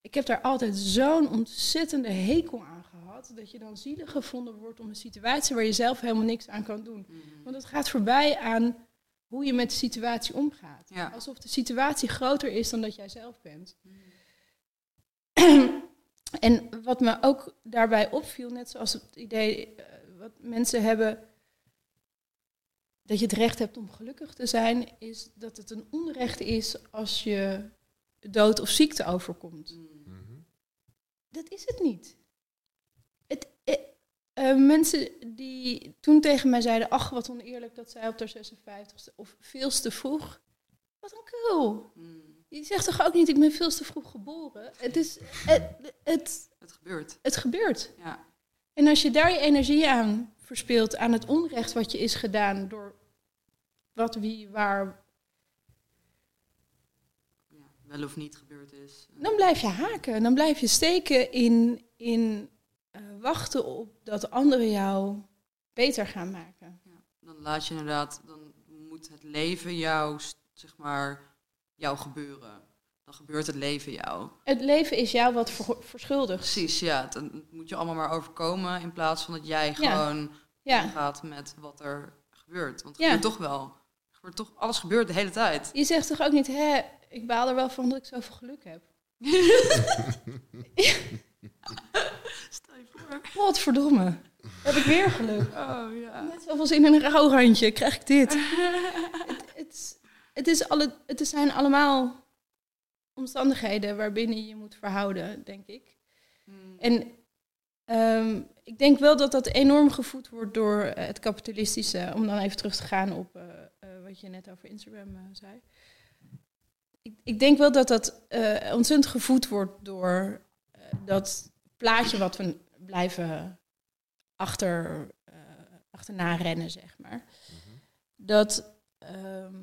Ik heb daar altijd zo'n ontzettende hekel aan gehad, dat je dan zielig gevonden wordt om een situatie waar je zelf helemaal niks aan kan doen. Mhm. Want het gaat voorbij aan hoe je met de situatie omgaat. Ja. Alsof de situatie groter is dan dat jij zelf bent. Mhm. En wat me ook daarbij opviel, net zoals het idee eh, wat mensen hebben dat je het recht hebt om gelukkig te zijn, is dat het een onrecht is als je dood of ziekte overkomt. Mhm. Dat is het niet. Het, eh, eh, mensen die toen tegen mij zeiden, ach wat oneerlijk dat zij op haar 56ste of veel te vroeg. Wat een kul. Mhm. Je zegt toch ook niet, ik ben veel te vroeg geboren. Het is, het, het, Het gebeurt. het gebeurt. Ja. En als je daar je energie aan verspilt, aan het onrecht wat je is gedaan door wat, wie, waar, ja. Wel of niet gebeurd is. dan blijf je haken. Dan blijf je steken in, in eh, wachten op dat anderen jou beter gaan maken. Ja. Dan laat je inderdaad, dan moet het leven jou, zeg maar, jou gebeuren. Dan gebeurt het leven jou. Het leven is jou wat ver- verschuldigd. Precies, ja. Dan moet je allemaal maar overkomen in plaats van dat jij Ja. gewoon Ja. gaat met wat er gebeurt. Want het Ja. gebeurt toch wel. Gebeurt toch, alles gebeurt de hele tijd. Je zegt toch ook niet, hè, ik baal er wel van dat ik zoveel geluk heb. Stel je voor. Wat verdomme. Heb ik weer geluk. Oh ja. Net zoveel zin in een rouwrandje, krijg ik dit. het, is- alle, het zijn allemaal omstandigheden waarbinnen je je moet verhouden, denk ik. Hmm. En ehm, ik denk wel dat dat enorm gevoed wordt door eh, het kapitalistische. Om dan even terug te gaan op eh, eh, wat je net over Instagram zei. Ik, ik denk wel dat dat ontzettend gevoed wordt door dat plaatje wat we blijven achter, achterna rennen, zeg maar. Dat. ehm,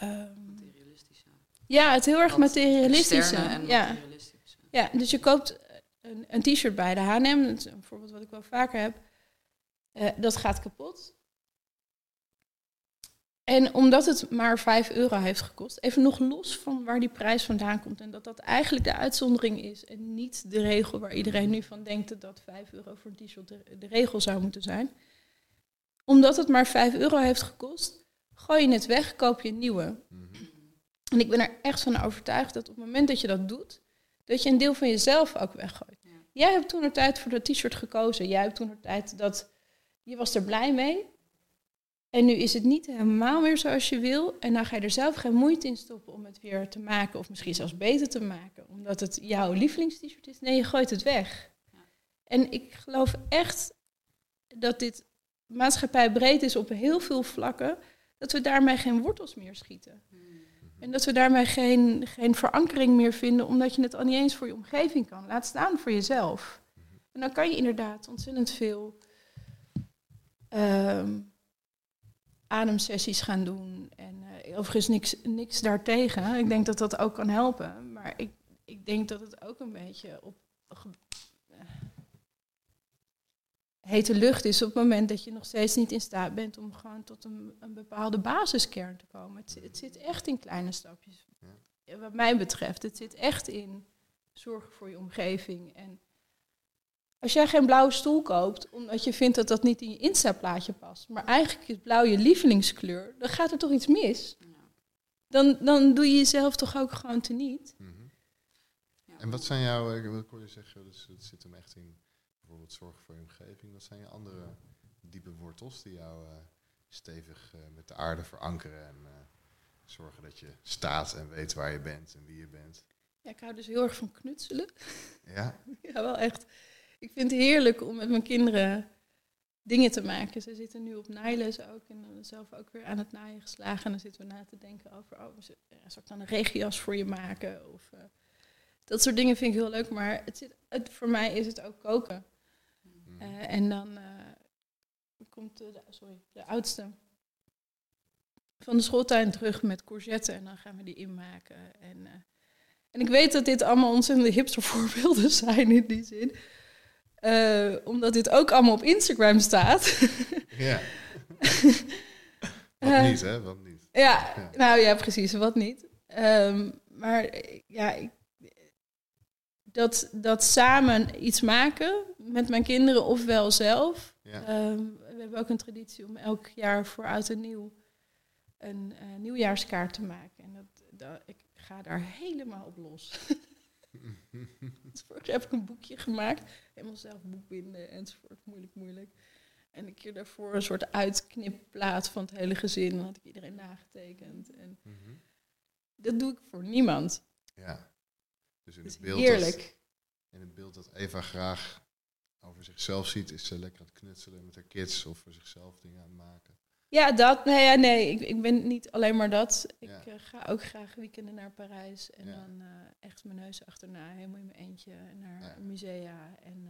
Materialistische. ja, het heel erg materialistische. en ja. materialistische. Ja, dus je koopt een, een t-shirt bij de H&M, een voorbeeld wat ik wel vaker heb. Eh, dat gaat kapot. En omdat het maar 5 euro heeft gekost, even nog los van waar die prijs vandaan komt. En dat dat eigenlijk de uitzondering is en niet de regel waar iedereen nu van denkt dat dat 5 euro voor een t-shirt de, de regel zou moeten zijn. Omdat het maar 5 euro heeft gekost, gooi je het weg, koop je een nieuwe. En ik ben er echt van overtuigd dat op het moment dat je dat doet, dat je een deel van jezelf ook weggooit. Ja. Jij hebt toen een tijd voor dat t-shirt gekozen. Jij hebt toen een tijd dat je was er blij mee. En nu is het niet helemaal meer zoals je wil. En dan ga je er zelf geen moeite in stoppen om het weer te maken. Of misschien zelfs beter te maken. Omdat het jouw lievelingst-shirt is. Nee, je gooit het weg. Ja. En ik geloof echt dat dit maatschappij breed is op heel veel vlakken. Dat we daarmee geen wortels meer schieten. En dat we daarmee geen, geen verankering meer vinden, omdat je het al niet eens voor je omgeving kan. Laat staan voor jezelf. En dan kan je inderdaad ontzettend veel ehm, ademsessies gaan doen. En eh, overigens niks, niks daartegen. Ik denk dat dat ook kan helpen. Maar ik, ik denk dat het ook een beetje op hete lucht is op het moment dat je nog steeds niet in staat bent om gewoon tot een, een bepaalde basiskern te komen. Het, het zit echt in kleine stapjes. Ja, Wat mij betreft, het zit echt in zorgen voor je omgeving. En als jij geen blauwe stoel koopt, omdat je vindt dat dat niet in je Insta-plaatje past, maar eigenlijk is blauw je lievelingskleur, dan gaat er toch iets mis. Ja. Dan, dan doe je jezelf toch ook gewoon teniet. Mhm. Ja. En wat zijn jouw, ik ik hoor je zeggen, dus het zit hem echt in bijvoorbeeld zorgen voor je omgeving. Wat zijn je andere diepe wortels die jou eh, stevig eh, met de aarde verankeren en eh, zorgen dat je staat en weet waar je bent en wie je bent? Ja, ik hou dus heel erg van knutselen. Ja, Ja, wel echt. Ik vind het heerlijk om met mijn kinderen dingen te maken. Ze zitten nu op naailes ook en dan zelf ook weer aan het naaien geslagen. En dan zitten we na te denken over, oh, zal ik dan een regenjas voor je maken? Of, dat soort dingen vind ik heel leuk, maar het zit, het, voor mij is het ook koken. Mhm. Eh, en dan eh, komt de, sorry, de oudste van de schooltuin terug met courgetten en dan gaan we die inmaken. En, eh, en ik weet dat dit allemaal ontzettende hipster voorbeelden zijn in die zin. Omdat dit ook allemaal op Instagram staat. ja. Wat niet, hè? Wat niet. Ja, Ja. nou ja, precies, wat niet. Ehm, maar ja, ik, dat, dat samen iets maken met mijn kinderen ofwel zelf. Ja. Ehm, we hebben ook een traditie om elk jaar voor oud en nieuw een eh, nieuwjaarskaart te maken. En dat, dat, ik ga daar helemaal op los. Vorig jaar heb ik een boekje gemaakt. Helemaal zelf boekbinden enzovoort. Moeilijk, moeilijk. En een keer daarvoor een soort uitknipplaat van het hele gezin. Dan had ik iedereen nagetekend. En Mhm. dat doe ik voor niemand. Ja. Dus in Het beeld heerlijk. Dat, in het beeld dat Eva graag over zichzelf ziet, is ze lekker aan het knutselen met haar kids of voor zichzelf dingen aan het maken. Ja, dat. Nee, ja, nee ik, ik ben niet alleen maar dat. Ik Ja. eh, ga ook graag weekenden naar Parijs. En Ja. dan eh, echt mijn neus achterna, helemaal in mijn eentje, naar Ja. musea. En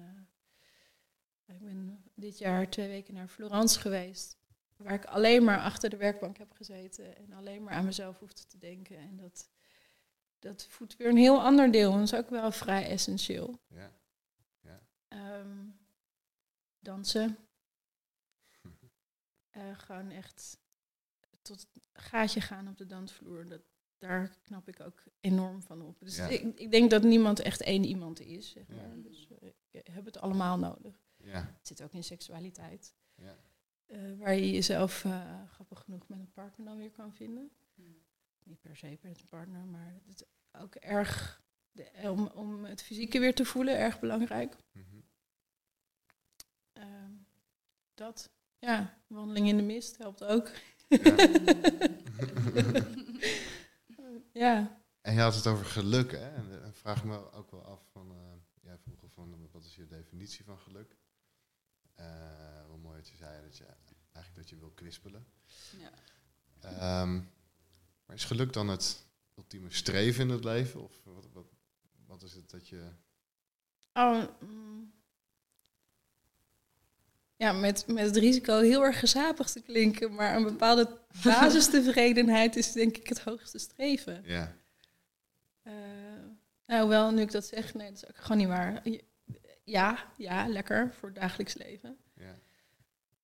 eh, ik ben dit jaar twee weken naar Florence geweest. Waar ik alleen maar achter de werkbank heb gezeten. En alleen maar aan mezelf hoefde te denken. En dat, dat voedt weer een heel ander deel. En dat is ook wel vrij essentieel. Ja. Ehm, dansen. Eh, gewoon echt tot het gaatje gaan op de dansvloer. Dat, daar knap ik ook enorm van op. Dus Ja. ik, ik denk dat niemand echt één iemand is. Zeg Ja. maar. Dus eh, ik heb het allemaal nodig. Ja, Het zit ook in seksualiteit. ja. eh, waar je jezelf eh, grappig genoeg met een partner dan weer kan vinden. Niet per se met een partner, maar het is ook erg de, om, om het fysieke weer te voelen, erg belangrijk. Mhm. Ehm, dat, ja, wandeling in de mist helpt ook. ja, En je had het over geluk, hè? En dan vraag ik me ook wel af van, eh jij vroeg van, eh, wat is je definitie van geluk? Eh hoe mooi dat je zei dat je eigenlijk dat je wil kwispelen. Ja. Ehm, maar is geluk dan het ultieme streven in het leven? Of wat, wat, wat is het dat je... oh, mm. ja met, met het risico heel erg gezapig te klinken, maar een bepaalde basistevredenheid is denk ik het hoogste streven. Ja, Eh, nou, wel, nu ik dat zeg, nee, dat is ook gewoon niet waar. Ja, ja, lekker voor het dagelijks leven. ja.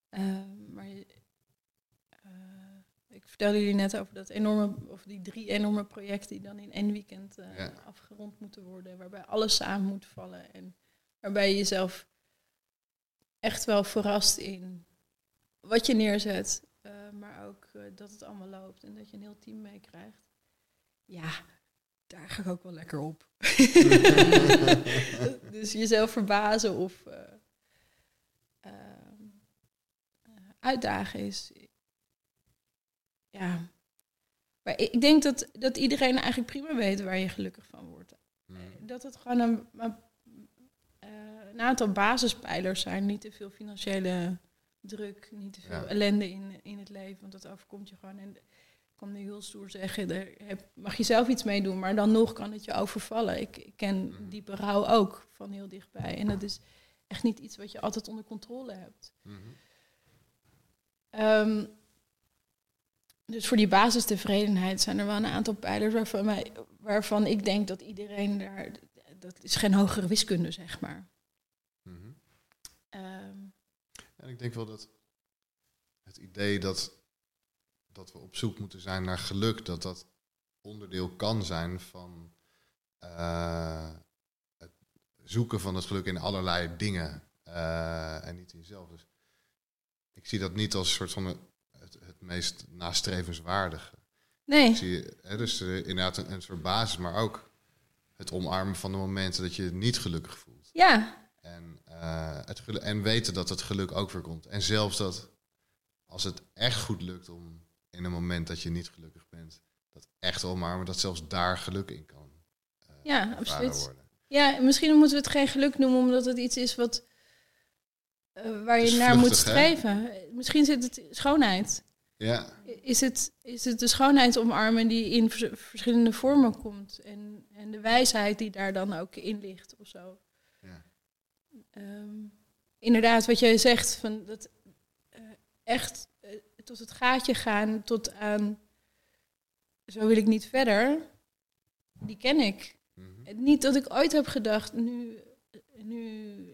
Eh, maar je- ik vertelde jullie net over dat enorme, of die drie enorme projecten die dan in één weekend eh, Ja. afgerond moeten worden, waarbij alles samen moet vallen en waarbij je jezelf echt wel verrast in wat je neerzet, eh, maar ook eh, dat het allemaal loopt en dat je een heel team meekrijgt. Ja, daar ga ik ook wel lekker op. dus jezelf verbazen of eh, ehm, eh, uitdagen is. Ja. Maar ik denk dat, dat iedereen eigenlijk prima weet waar je gelukkig van wordt. Mhm. Dat het gewoon een, een, eh, een aantal basispijlers zijn. Niet te veel financiële druk, niet te veel Ja. ellende in, in het leven. Want dat overkomt je gewoon. En ik kan nu heel stoer zeggen, daar heb, mag je zelf iets mee doen. Maar dan nog kan het je overvallen. Ik, ik ken Mhm. diepe rouw ook van heel dichtbij. En dat is echt niet iets wat je altijd onder controle hebt. Ehm, dus voor die basistevredenheid zijn er wel een aantal pijlers waarvan, mij, waarvan ik denk dat iedereen daar. Dat is geen hogere wiskunde, zeg maar. Mhm. Ehm, En ik denk wel dat het idee dat, dat we op zoek moeten zijn naar geluk, dat dat onderdeel kan zijn van eh, het zoeken van het geluk in allerlei dingen eh, en niet in jezelf. Dus ik zie dat niet als een soort van het, het meest nastrevenswaardige. nee, zie hè, dus eh, inderdaad een, een soort basis, maar ook het omarmen van de momenten dat je je niet gelukkig voelt. ja, En, het gelu- en weten dat het geluk ook weer komt. En zelfs dat als het echt goed lukt om in een moment dat je niet gelukkig bent, dat echt omarmen, dat zelfs daar geluk in kan eh, Ja, absoluut. worden. ja, misschien moeten we het geen geluk noemen, omdat het iets is wat, eh, waar je naar moet hè? streven. Misschien zit het schoonheid. Ja, Is het, is het de schoonheid omarmen die in vers- verschillende vormen komt? En, en de wijsheid die daar dan ook in ligt of zo? ja. Ehm, inderdaad, wat jij zegt, van dat eh, echt eh, tot het gaatje gaan, tot aan zo wil ik niet verder, die ken ik. Mhm. Niet dat ik ooit heb gedacht, nu, nu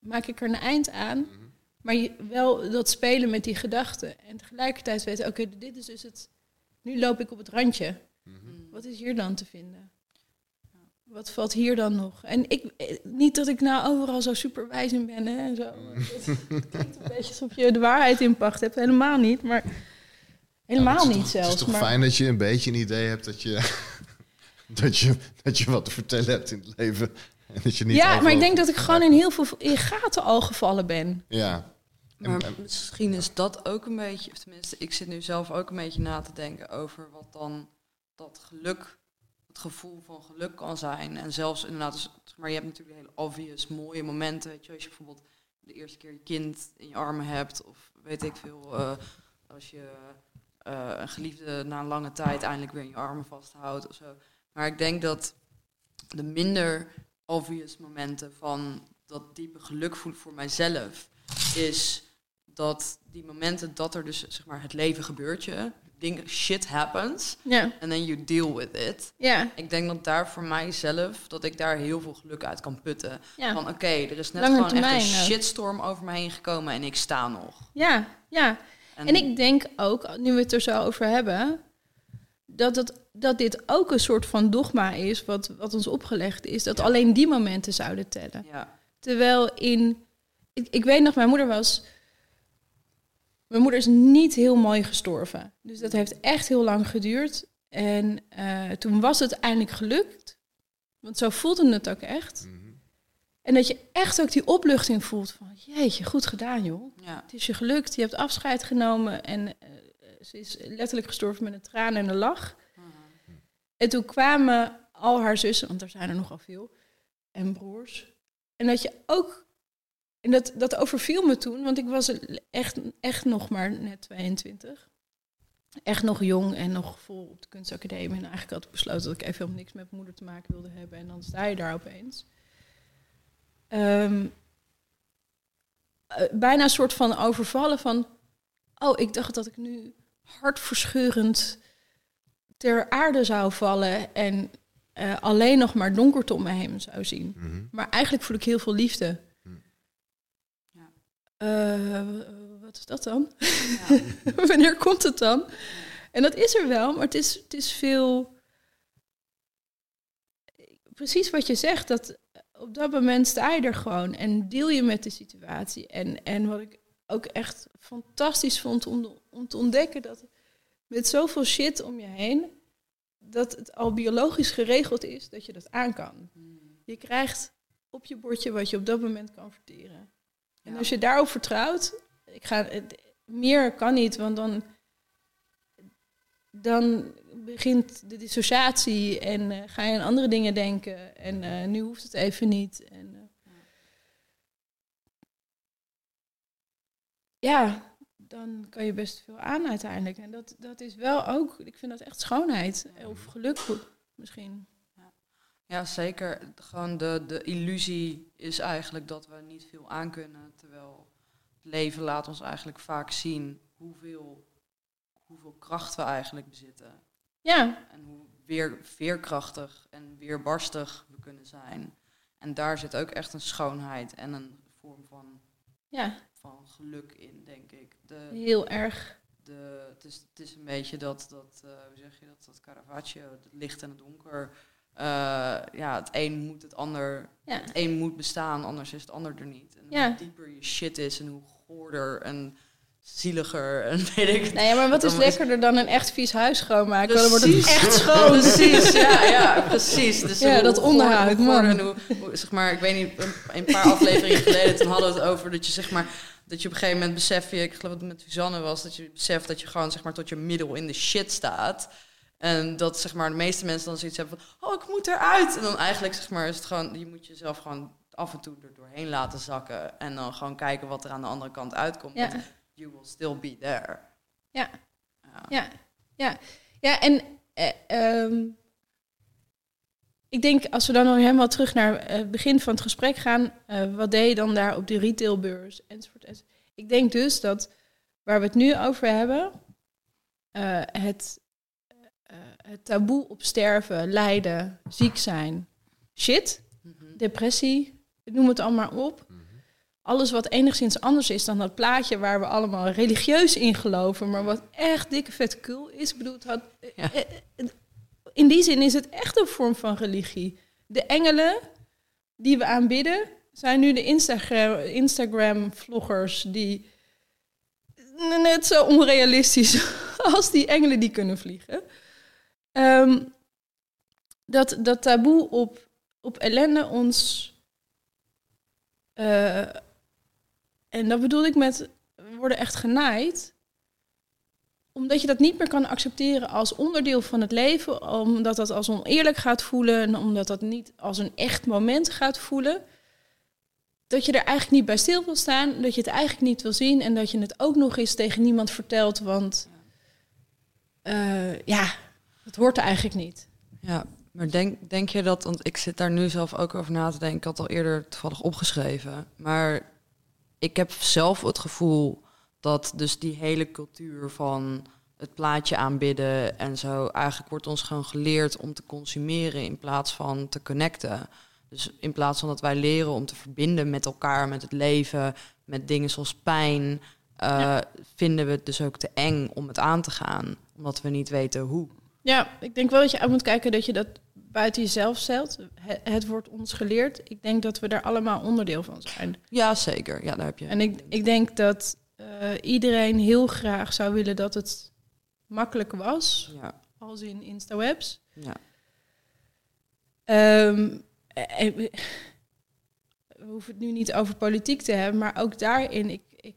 maak ik er een eind aan, Mhm. maar je, wel dat spelen met die gedachten. En tegelijkertijd weten, oké, dit is dus het, nu loop ik op het randje. Mhm. Wat is hier dan te vinden? Wat valt hier dan nog? En ik, eh, niet dat ik nou overal zo super wijs in ben hè, en zo. Het klinkt een beetje alsof je de waarheid in pacht hebt. Helemaal niet, maar helemaal Ja, niet toch- zelfs. Het is toch maar, fijn dat je een beetje een idee hebt dat je, dat je, dat je wat te vertellen hebt in het leven. En dat je niet ja, maar ik denk dat ik gewoon in heel veel in gaten al gevallen ben. Ja. En- Maar en- misschien is dat ook een beetje, of tenminste, ik zit nu zelf ook een beetje na te denken over wat dan dat geluk, het gevoel van geluk kan zijn. En zelfs inderdaad, dus, maar je hebt natuurlijk hele obvious mooie momenten. Weet je, als je bijvoorbeeld de eerste keer je kind in je armen hebt, of weet ik veel, eh, als je eh, een geliefde na een lange tijd eindelijk weer in je armen vasthoudt of zo. Maar ik denk dat de minder obvious momenten van dat diepe geluk voelen voor mijzelf, is dat die momenten dat er dus zeg maar het leven gebeurt je, dingen shit happens Ja, and then you deal with it. ja, Ik denk dat daar voor mijzelf dat ik daar heel veel geluk uit kan putten. Van oké, er is net Lange gewoon echt een shitstorm over me heen gekomen en ik sta nog. ja, ja. En ik denk ook, nu we het er zo over hebben, dat, het, dat dit ook een soort van dogma is, wat, wat ons opgelegd is, dat alleen die momenten zouden tellen. Ja. Terwijl in. Ik, ik weet nog, mijn moeder was. Mijn moeder is niet heel mooi gestorven. Dus dat heeft echt heel lang geduurd. En eh, toen was het eindelijk gelukt. Want zo voelde het ook echt. Mhm. En dat je echt ook die opluchting voelt van... Jeetje, goed gedaan joh. Ja. Het is je gelukt, je hebt afscheid genomen. En eh, ze is letterlijk gestorven met een traan en een lach. En toen kwamen al haar zussen, want er zijn er nogal veel, en broers. En dat je ook, en dat, dat overviel me toen, want ik was echt, echt nog maar net 22. Echt nog jong en nog vol op de kunstacademie. En eigenlijk had ik besloten dat ik even helemaal niks met mijn moeder te maken wilde hebben. En dan sta je daar opeens. Ehm, eh, bijna een soort van overvallen van... Oh, ik dacht dat ik nu hartverscheurend ter aarde zou vallen en eh, alleen nog maar donkerte om me heen zou zien. Mhm. Maar eigenlijk voel ik heel veel liefde. Hmm. Ja. Eh, wat is dat dan? Ja. Wanneer komt het dan? En dat is er wel, maar het is, het is veel. Precies wat je zegt, dat op dat moment sta je er gewoon en deel je met de situatie. En, en wat ik ook echt fantastisch vond om, om te ontdekken, dat met zoveel shit om je heen, dat het al biologisch geregeld is dat je dat aan kan. Je krijgt op je bordje wat je op dat moment kan verteren. En Ja. als je daarop vertrouwt, ik ga, meer kan niet, want dan, dan begint de dissociatie en eh, ga je aan andere dingen denken. En eh, nu hoeft het even niet. En, eh, ja, dan kan je best veel aan uiteindelijk. En dat, dat is wel ook, ik vind dat echt schoonheid. Of geluk misschien. Ja, zeker. Gewoon de, de illusie is eigenlijk dat we niet veel aan kunnen. Terwijl het leven laat ons eigenlijk vaak zien hoeveel, hoeveel kracht we eigenlijk bezitten. Ja, En hoe weer veerkrachtig en weerbarstig we kunnen zijn. En daar zit ook echt een schoonheid en een vorm van, ja, van geluk in, denk ik. De, heel erg. de, het, is, het is een beetje dat, dat eh, hoe zeg je dat, dat Caravaggio, het licht en het donker. eh, ja, het een moet het ander, Ja. het een moet bestaan, anders is het ander er niet. En Ja. hoe dieper je shit is en hoe goorder en zieliger en weet ik ja, maar wat is Dan lekkerder dan een echt vies huis schoonmaken? Dan wordt het Precies. echt schoon. Precies, ja, ja, precies. Dus Ja, hoe- dat onderhoud, hoe man. hoe- zeg maar, ik weet niet, een, paar afleveringen geleden, toen hadden we het over dat je zeg maar, dat je op een gegeven moment beseft, je, ik geloof dat het met Suzanne was, dat je beseft dat je gewoon zeg maar tot je middel in de shit staat. En dat zeg maar de meeste mensen dan zoiets hebben van, oh, ik moet eruit. En dan eigenlijk zeg maar is het gewoon, je moet jezelf gewoon af en toe er doorheen laten zakken en dan gewoon kijken wat er aan de andere kant uitkomt. Ja. You will still be there. Ja. Ja. Ja, ja. ja en eh, ehm, ik denk als we dan nog helemaal terug naar eh, het begin van het gesprek gaan, eh, wat deed je dan daar op de retailbeurs enzovoort. enzovoort. Ik denk dus dat waar we het nu over hebben, het, het taboe op sterven, lijden, ziek zijn, shit, Mhm. depressie, noem het allemaal op. Alles wat enigszins anders is dan dat plaatje waar we allemaal religieus in geloven, maar wat echt dikke vet cool is. Ik bedoel, het had, Ja. eh, eh, in die zin is het echt een vorm van religie. De engelen die we aanbidden zijn nu de Instagram, Instagram-vloggers die net zo onrealistisch als die engelen die kunnen vliegen. Ehm, dat, dat taboe op, op ellende ons. eh, en dat bedoel ik met worden echt genaaid. Omdat je dat niet meer kan accepteren als onderdeel van het leven. Omdat dat als oneerlijk gaat voelen. En omdat dat niet als een echt moment gaat voelen. Dat je er eigenlijk niet bij stil wil staan. Dat je het eigenlijk niet wil zien. En dat je het ook nog eens tegen niemand vertelt. Want eh, ja, het hoort er eigenlijk niet. Ja, maar denk, denk je dat, want ik zit daar nu zelf ook over na te denken, ik had al eerder toevallig opgeschreven, maar ik heb zelf het gevoel dat dus die hele cultuur van het plaatje aanbidden en zo, eigenlijk wordt ons gewoon geleerd om te consumeren in plaats van te connecten. Dus in plaats van dat wij leren om te verbinden met elkaar, met het leven, met dingen zoals pijn, eh, vinden we het dus ook te eng om het aan te gaan, omdat we niet weten hoe. Ja, ik denk wel dat je uit moet kijken dat je dat buiten jezelf stelt. Het, het wordt ons geleerd. Ik denk dat we daar allemaal onderdeel van zijn. Ja, zeker. Ja, daar heb je. En ik, ik denk dat eh, iedereen heel graag zou willen dat het makkelijk was. Ja, Als in Instawebs. ja. Ehm, en we we hoeven het nu niet over politiek te hebben, maar ook daarin, ik, ik,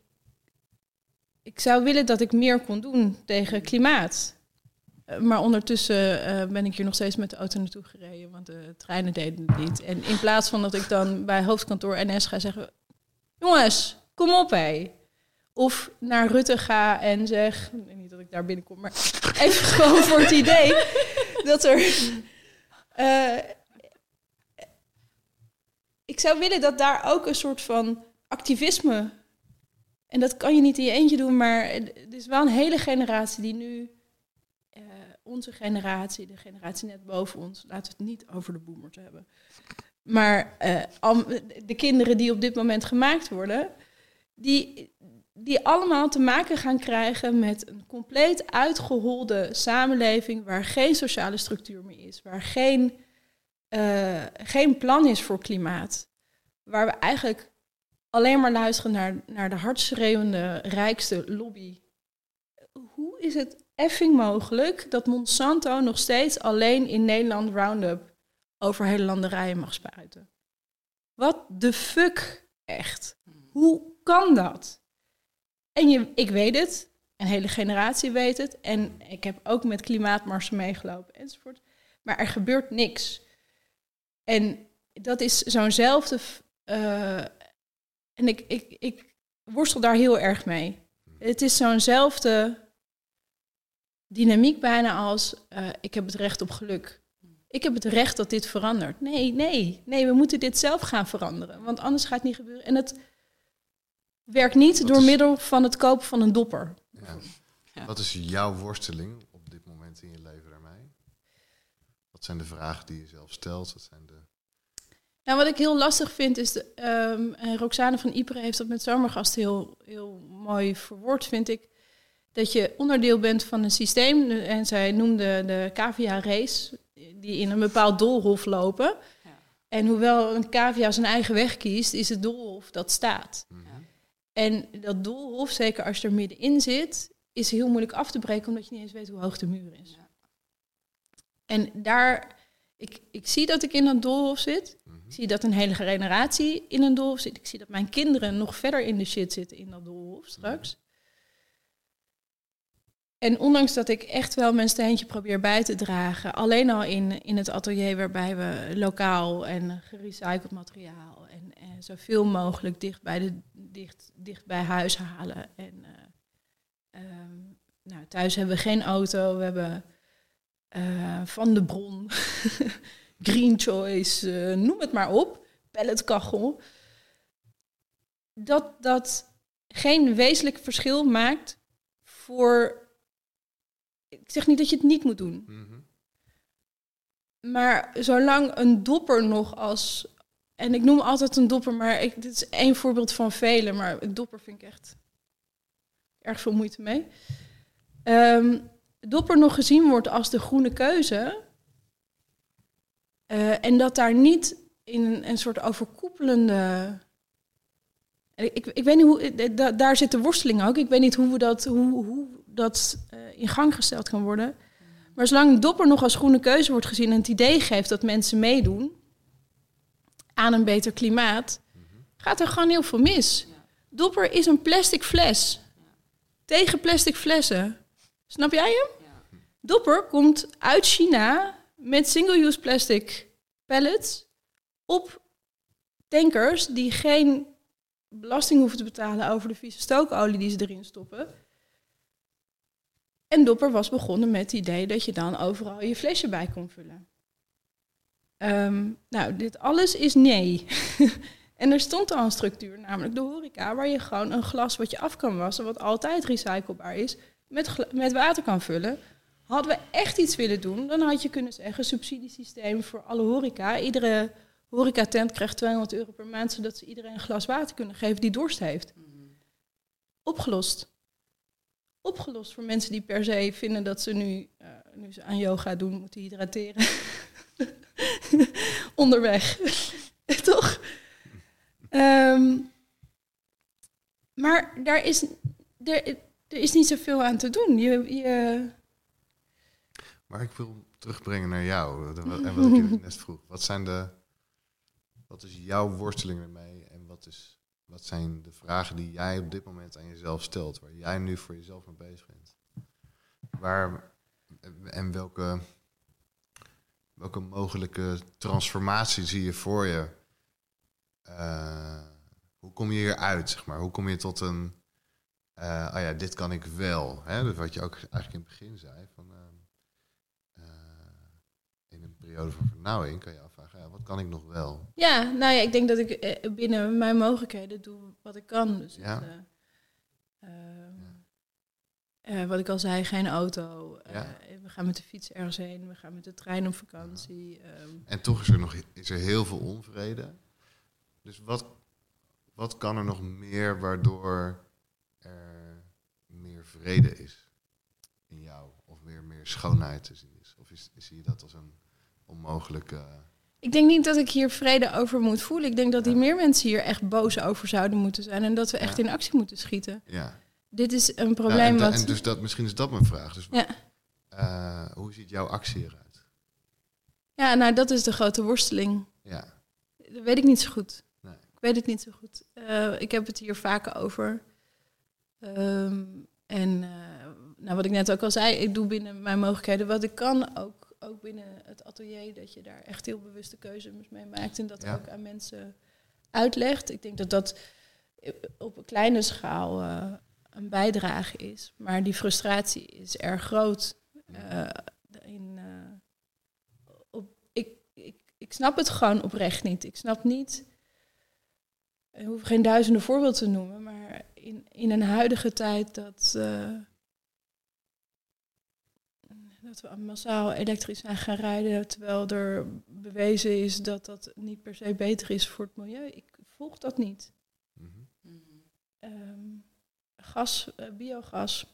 ik zou willen dat ik meer kon doen tegen klimaat. Eh, Maar ondertussen eh, ben ik hier nog steeds met de auto naartoe gereden, want de treinen deden het niet. En in plaats van dat ik dan bij hoofdkantoor NS ga zeggen, jongens, kom op hé. Of naar Rutte ga en zeg, niet dat ik daar binnenkom, maar even gewoon voor het idee dat er... eh, ik zou willen dat daar ook een soort van activisme. En dat kan je niet in je eentje doen, maar het is wel een hele generatie die nu. Onze generatie, de generatie net boven ons, laten we het niet over de boomers hebben. Maar eh, de kinderen die op dit moment gemaakt worden, die, die allemaal te maken gaan krijgen met een compleet uitgeholde samenleving waar geen sociale structuur meer is, waar geen eh, geen plan is voor klimaat. Waar we eigenlijk alleen maar luisteren naar, naar de hardschreeuwende, rijkste lobby. Hoe is het effing mogelijk dat Monsanto nog steeds alleen in Nederland Roundup over hele landerijen mag spuiten? Wat de fuck echt? Hoe kan dat? En je, ik weet het, een hele generatie weet het. En ik heb ook met klimaatmarsen meegelopen enzovoort. Maar er gebeurt niks. En dat is zo'nzelfde. eh, en ik, ik, ik worstel daar heel erg mee. Het is zo'nzelfde dynamiek bijna als eh, ik heb het recht op geluk. Ik heb het recht dat dit verandert. Nee, nee, nee, we moeten dit zelf gaan veranderen. Want anders gaat het niet gebeuren. En het werkt niet Wat door is- middel van het kopen van een dopper. Ja. Ja. Wat is jouw worsteling op dit moment in je leven daarmee? Wat zijn de vragen die je zelf stelt? Wat zijn de... Nou, wat ik heel lastig vind is, de, ehm, en Roxane van Ypres heeft dat met Zomergast heel, heel mooi verwoord, vind ik, dat je onderdeel bent van een systeem. En zij noemde de cavia race, die in een bepaald doolhof lopen. Ja. En hoewel een cavia zijn eigen weg kiest, is het doolhof dat staat. Mhm. En dat doolhof, zeker als je er middenin zit, is heel moeilijk af te breken, omdat je niet eens weet hoe hoog de muur is. Ja. En daar, ik, ik zie dat ik in dat doolhof zit. Mhm. Ik zie dat een hele generatie in een doolhof zit. Ik zie dat mijn kinderen nog verder in de shit zitten in dat doolhof straks. En ondanks dat ik echt wel mijn steentje probeer bij te dragen, alleen al in, in het atelier waarbij we lokaal en gerecycled materiaal en, en zoveel mogelijk dicht bij, de, dicht, dicht bij huis halen. En, eh, ehm, nou, thuis hebben we geen auto, we hebben eh, van de bron, Green Choice, eh, noem het maar op, pelletkachel. Dat dat geen wezenlijk verschil maakt voor. Ik zeg niet dat je het niet moet doen. Mhm. Maar zolang een dopper nog als. En ik noem altijd een dopper, maar ik, dit is één voorbeeld van vele. Maar een dopper vind ik echt erg veel moeite mee. Ehm, dopper nog gezien wordt als de groene keuze. eh, en dat daar niet in een, een soort overkoepelende. En Ik, ik, weet niet hoe. eh, da- daar zit de worsteling ook. Ik weet niet hoe, we dat, hoe, hoe dat eh, in gang gesteld kan worden. Maar zolang dopper nog als groene keuze wordt gezien en het idee geeft dat mensen meedoen aan een beter klimaat, gaat er gewoon heel veel mis. Dopper is een plastic fles. Tegen plastic flessen. Snap jij hem? Dopper komt uit China met single-use plastic pallets op tankers die geen belasting hoeven te betalen over de vieze stookolie die ze erin stoppen. En Dopper was begonnen met het idee dat je dan overal je flesje bij kon vullen. Ehm, nou, dit alles is nee. en er stond al een structuur, namelijk de horeca, waar je gewoon een glas wat je af kan wassen, wat altijd recyclebaar is, met, met water kan vullen. Hadden we echt iets willen doen, dan had je kunnen zeggen subsidiesysteem voor alle horeca. Iedere horecatent krijgt 200 euro per maand, zodat ze iedereen een glas water kunnen geven die dorst heeft. Opgelost. Opgelost voor mensen die per se vinden dat ze nu eh, nu ze aan yoga doen, moeten hydrateren. Onderweg. Toch? Ehm, maar daar is, er, er is niet zoveel aan te doen. Je, je, Maar ik wil terugbrengen naar jou. En wat ik je net vroeg. Wat zijn de... Wat is jouw worsteling ermee? Wat, zijn de vragen die jij op dit moment aan jezelf stelt? Waar jij nu voor jezelf mee bezig bent? Waar... En welke... Welke mogelijke transformatie zie je voor je? Eh, hoe kom je hier uit, zeg maar? Hoe kom je tot een... eh oh ja, dit kan ik wel. Hè? Dus wat je ook eigenlijk in het begin zei. Van, eh, periode van vernauwing kan je afvragen, ja, wat kan ik nog wel? ja, nou ja, ik denk dat ik eh, binnen mijn mogelijkheden doe wat ik kan. Dus Ja. het, eh, ehm, eh, wat ik al zei, geen auto. Ja. we gaan met de fiets ergens heen. We gaan met de trein op vakantie. ehm. En toch is er nog is er heel veel onvrede. Dus wat, wat kan er nog meer waardoor er meer vrede is in jou? Of weer meer schoonheid te zien is? Of is, zie je dat als een onmogelijke... Ik denk niet dat ik hier vrede over moet voelen. Ik denk dat die Ja. meer mensen hier echt boos over zouden moeten zijn. En dat we echt Ja. in actie moeten schieten. Ja. Dit is een Ja, probleem en, wat... en dus dat, misschien is dat mijn vraag. Dus, Ja. eh, hoe ziet jouw actie eruit? Ja, nou dat is de grote worsteling. Ja. Dat weet ik niet zo goed. Nee. Ik weet het niet zo goed. Eh, ik heb het hier vaker over. Ehm, en eh, nou, wat ik net ook al zei, ik doe binnen mijn mogelijkheden wat ik kan. Ook, ook binnen het atelier, dat je daar echt heel bewuste keuzes mee maakt. En dat Ja. ook aan mensen uitlegt. Ik denk dat dat op een kleine schaal eh, een bijdrage is. Maar die frustratie is erg groot. Eh, in, eh, op, ik, ik, ik snap het gewoon oprecht niet. Ik snap niet. Ik hoef geen duizenden voorbeelden te noemen, maar in, in een huidige tijd dat, dat we massaal elektrisch zijn gaan rijden, terwijl er bewezen is dat dat niet per se beter is voor het milieu. Ik volg dat niet. Mhm. Ehm, gas, eh, biogas,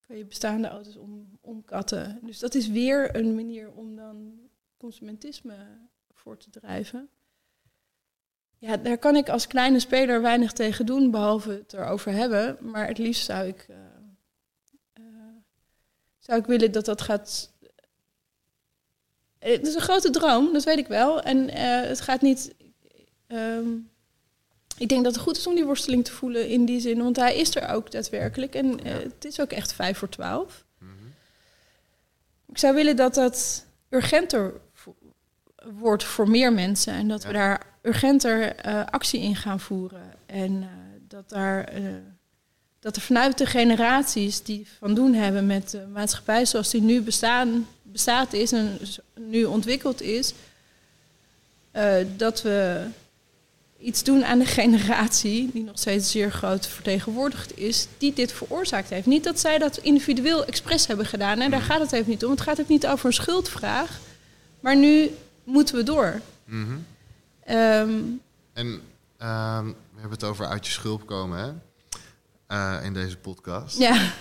kan je bestaande auto's om, omkatten. Dus dat is weer een manier om dan consumentisme voor te drijven. Ja, daar kan ik als kleine speler weinig tegen doen, behalve het erover hebben. Maar het liefst zou ik, eh, zou ik willen dat dat gaat. Het is een grote droom, dat weet ik wel. En eh, het gaat niet. ehm, ik denk dat het goed is om die worsteling te voelen in die zin, want hij is er ook daadwerkelijk. En eh, het is ook echt vijf voor twaalf. Mhm. Ik zou willen dat dat urgenter wordt voor meer mensen. En dat we daar urgenter eh, actie in gaan voeren. En eh, dat, daar, eh, dat er vanuit de generaties die van doen hebben met de maatschappij zoals die nu bestaan, bestaat is en z- nu ontwikkeld is, eh, dat we iets doen aan de generatie, die nog steeds zeer groot vertegenwoordigd is, die dit veroorzaakt heeft. Niet dat zij dat individueel expres hebben gedaan, hè? daar gaat het even niet om. Het gaat ook niet over een schuldvraag, maar nu moeten we door. Mhm. Ehm, En ehm, we hebben het over uit je schulp komen, hè? Eh, in deze podcast. ja,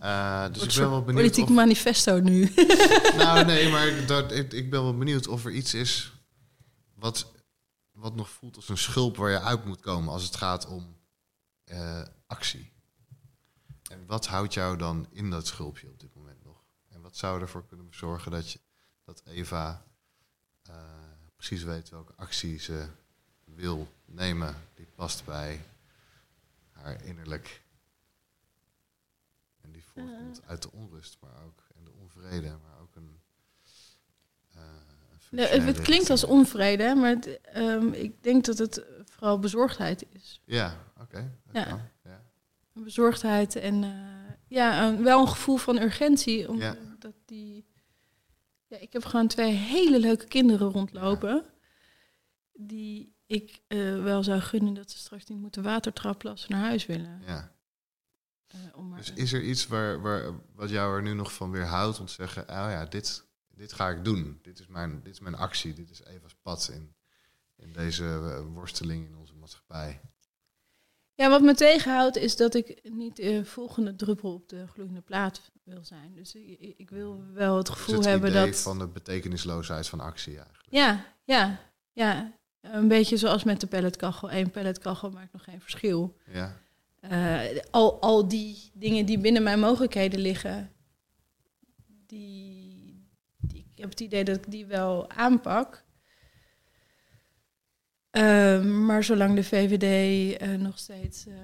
Eh, dus wordt ik ben wel benieuwd politiek of... manifesto nu. Nou, nee, maar dat, ik, ik ben wel benieuwd of er iets is wat, wat nog voelt als een schulp waar je uit moet komen als het gaat om eh, actie. En wat houdt jou dan in dat schulpje op dit moment nog? En wat zou ervoor kunnen zorgen dat, je, dat Eva precies weet welke actie ze wil nemen die past bij haar innerlijk. En die voortkomt uit de onrust, maar ook en de onvrede, maar ook een. eh, een Nee, het, functionele het klinkt als onvrede, maar het, ehm, ik denk dat het vooral bezorgdheid is. Ja, oké. dat Ja. Een bezorgdheid en eh, ja, een- wel een gevoel van urgentie. Omdat Ja. die, ja, ik heb gewoon twee hele leuke kinderen rondlopen. Die ik eh, wel zou gunnen dat ze straks niet moeten als ze naar huis willen. ja. Eh, om maar, Dus is er iets waar, waar, wat jou er nu nog van weerhoudt om te zeggen, oh ja, dit, dit ga ik doen. Dit is mijn, dit is mijn actie. Dit is Eva's pad in, in deze eh, worsteling in onze maatschappij. Ja, wat me tegenhoudt is dat ik niet de volgende druppel op de gloeiende plaat wil zijn. Dus ik, ik wil wel het gevoel het hebben idee dat... van de betekenisloosheid van actie eigenlijk. Ja, ja, ja. Een beetje zoals met de pelletkachel. Eén pelletkachel maakt nog geen verschil. Ja. Eh, al, al die dingen die binnen mijn mogelijkheden liggen, die, die- ik heb het idee dat ik die wel aanpak. Eh, maar zolang de VVD eh, nog steeds eh,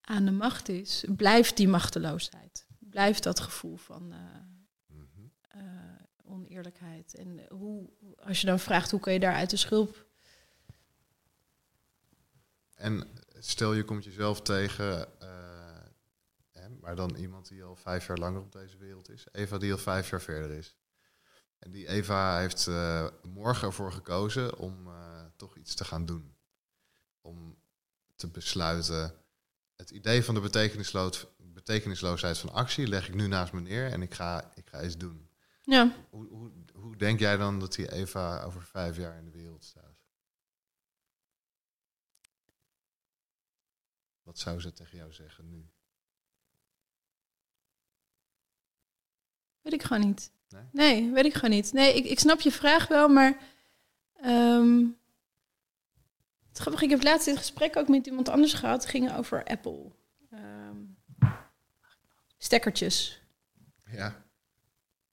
aan de macht is, blijft die machteloosheid. Blijft dat gevoel van oneerlijkheid. En hoe, als je dan vraagt hoe kan je daar uit de schulp En stel je komt jezelf tegen, eh, hè, maar dan iemand die al vijf jaar langer op deze wereld is. Eva die al vijf jaar verder is. En die Eva heeft eh, morgen ervoor gekozen om eh, toch iets te gaan doen. Om te besluiten, het idee van de betekenisloos, betekenisloosheid van actie leg ik nu naast me neer en ik ga, ik ga iets doen. Ja, Hoe, hoe, hoe denk jij dan dat die Eva over vijf jaar in de wereld staat? Wat zou ze tegen jou zeggen nu? weet ik gewoon niet. Nee? Nee, weet ik gewoon niet. Nee, ik, ik snap je vraag wel, maar. ehm het grappige, ik heb laatst dit gesprek ook met iemand anders gehad. Het ging over Apple. Ehm, stekkertjes. Ja.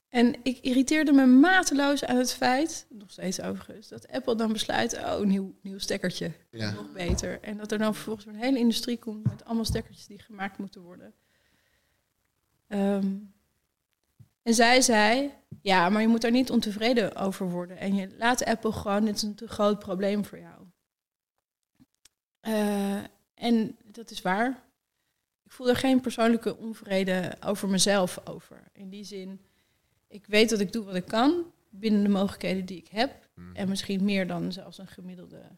En ik irriteerde me mateloos aan het feit, nog steeds overigens, dat Apple dan besluit, oh, nieuw, nieuw stekkertje. Ja. Nog beter. En dat er dan vervolgens een hele industrie komt met allemaal stekkertjes die gemaakt moeten worden. Ehm, en zij zei, ja, maar je moet daar niet ontevreden over worden. En je laat Apple gewoon, dit is een te groot probleem voor jou. Eh, en dat is waar. Ik voel er geen persoonlijke onvrede over mezelf over. In die zin, ik weet dat ik doe wat ik kan binnen de mogelijkheden die ik heb. Mhm. En misschien meer dan zelfs een gemiddelde.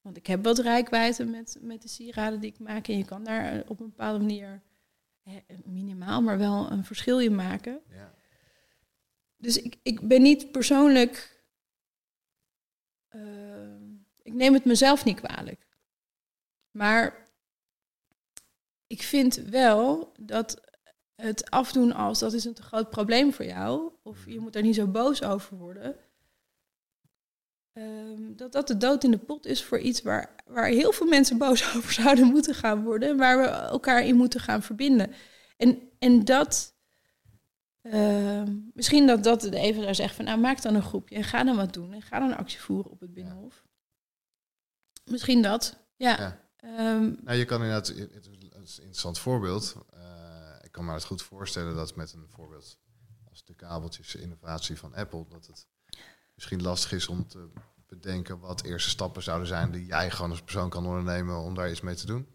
Want ik heb wat rijkwijde met, met de sieraden die ik maak. En je kan daar op een bepaalde manier, minimaal, maar wel een verschil in maken. Ja. Dus ik, ik ben niet persoonlijk. eh, ik neem het mezelf niet kwalijk. Maar ik vind wel dat het afdoen als dat is een te groot probleem voor jou, of je moet daar niet zo boos over worden, ehm, dat dat de dood in de pot is voor iets waar, waar heel veel mensen boos over zouden moeten gaan worden en waar we elkaar in moeten gaan verbinden. En, en dat, ehm, misschien dat dat de even zou zeggen van nou maak dan een groepje en ga dan wat doen en ga dan actie voeren op het Binnenhof. Misschien dat, ja. Ja. Ehm, Nou, je kan inderdaad, het is een interessant voorbeeld. Ik kan me het goed voorstellen dat met een voorbeeld als de kabeltjes innovatie van Apple, dat het misschien lastig is om te bedenken wat eerste stappen zouden zijn die jij gewoon als persoon kan ondernemen om daar iets mee te doen.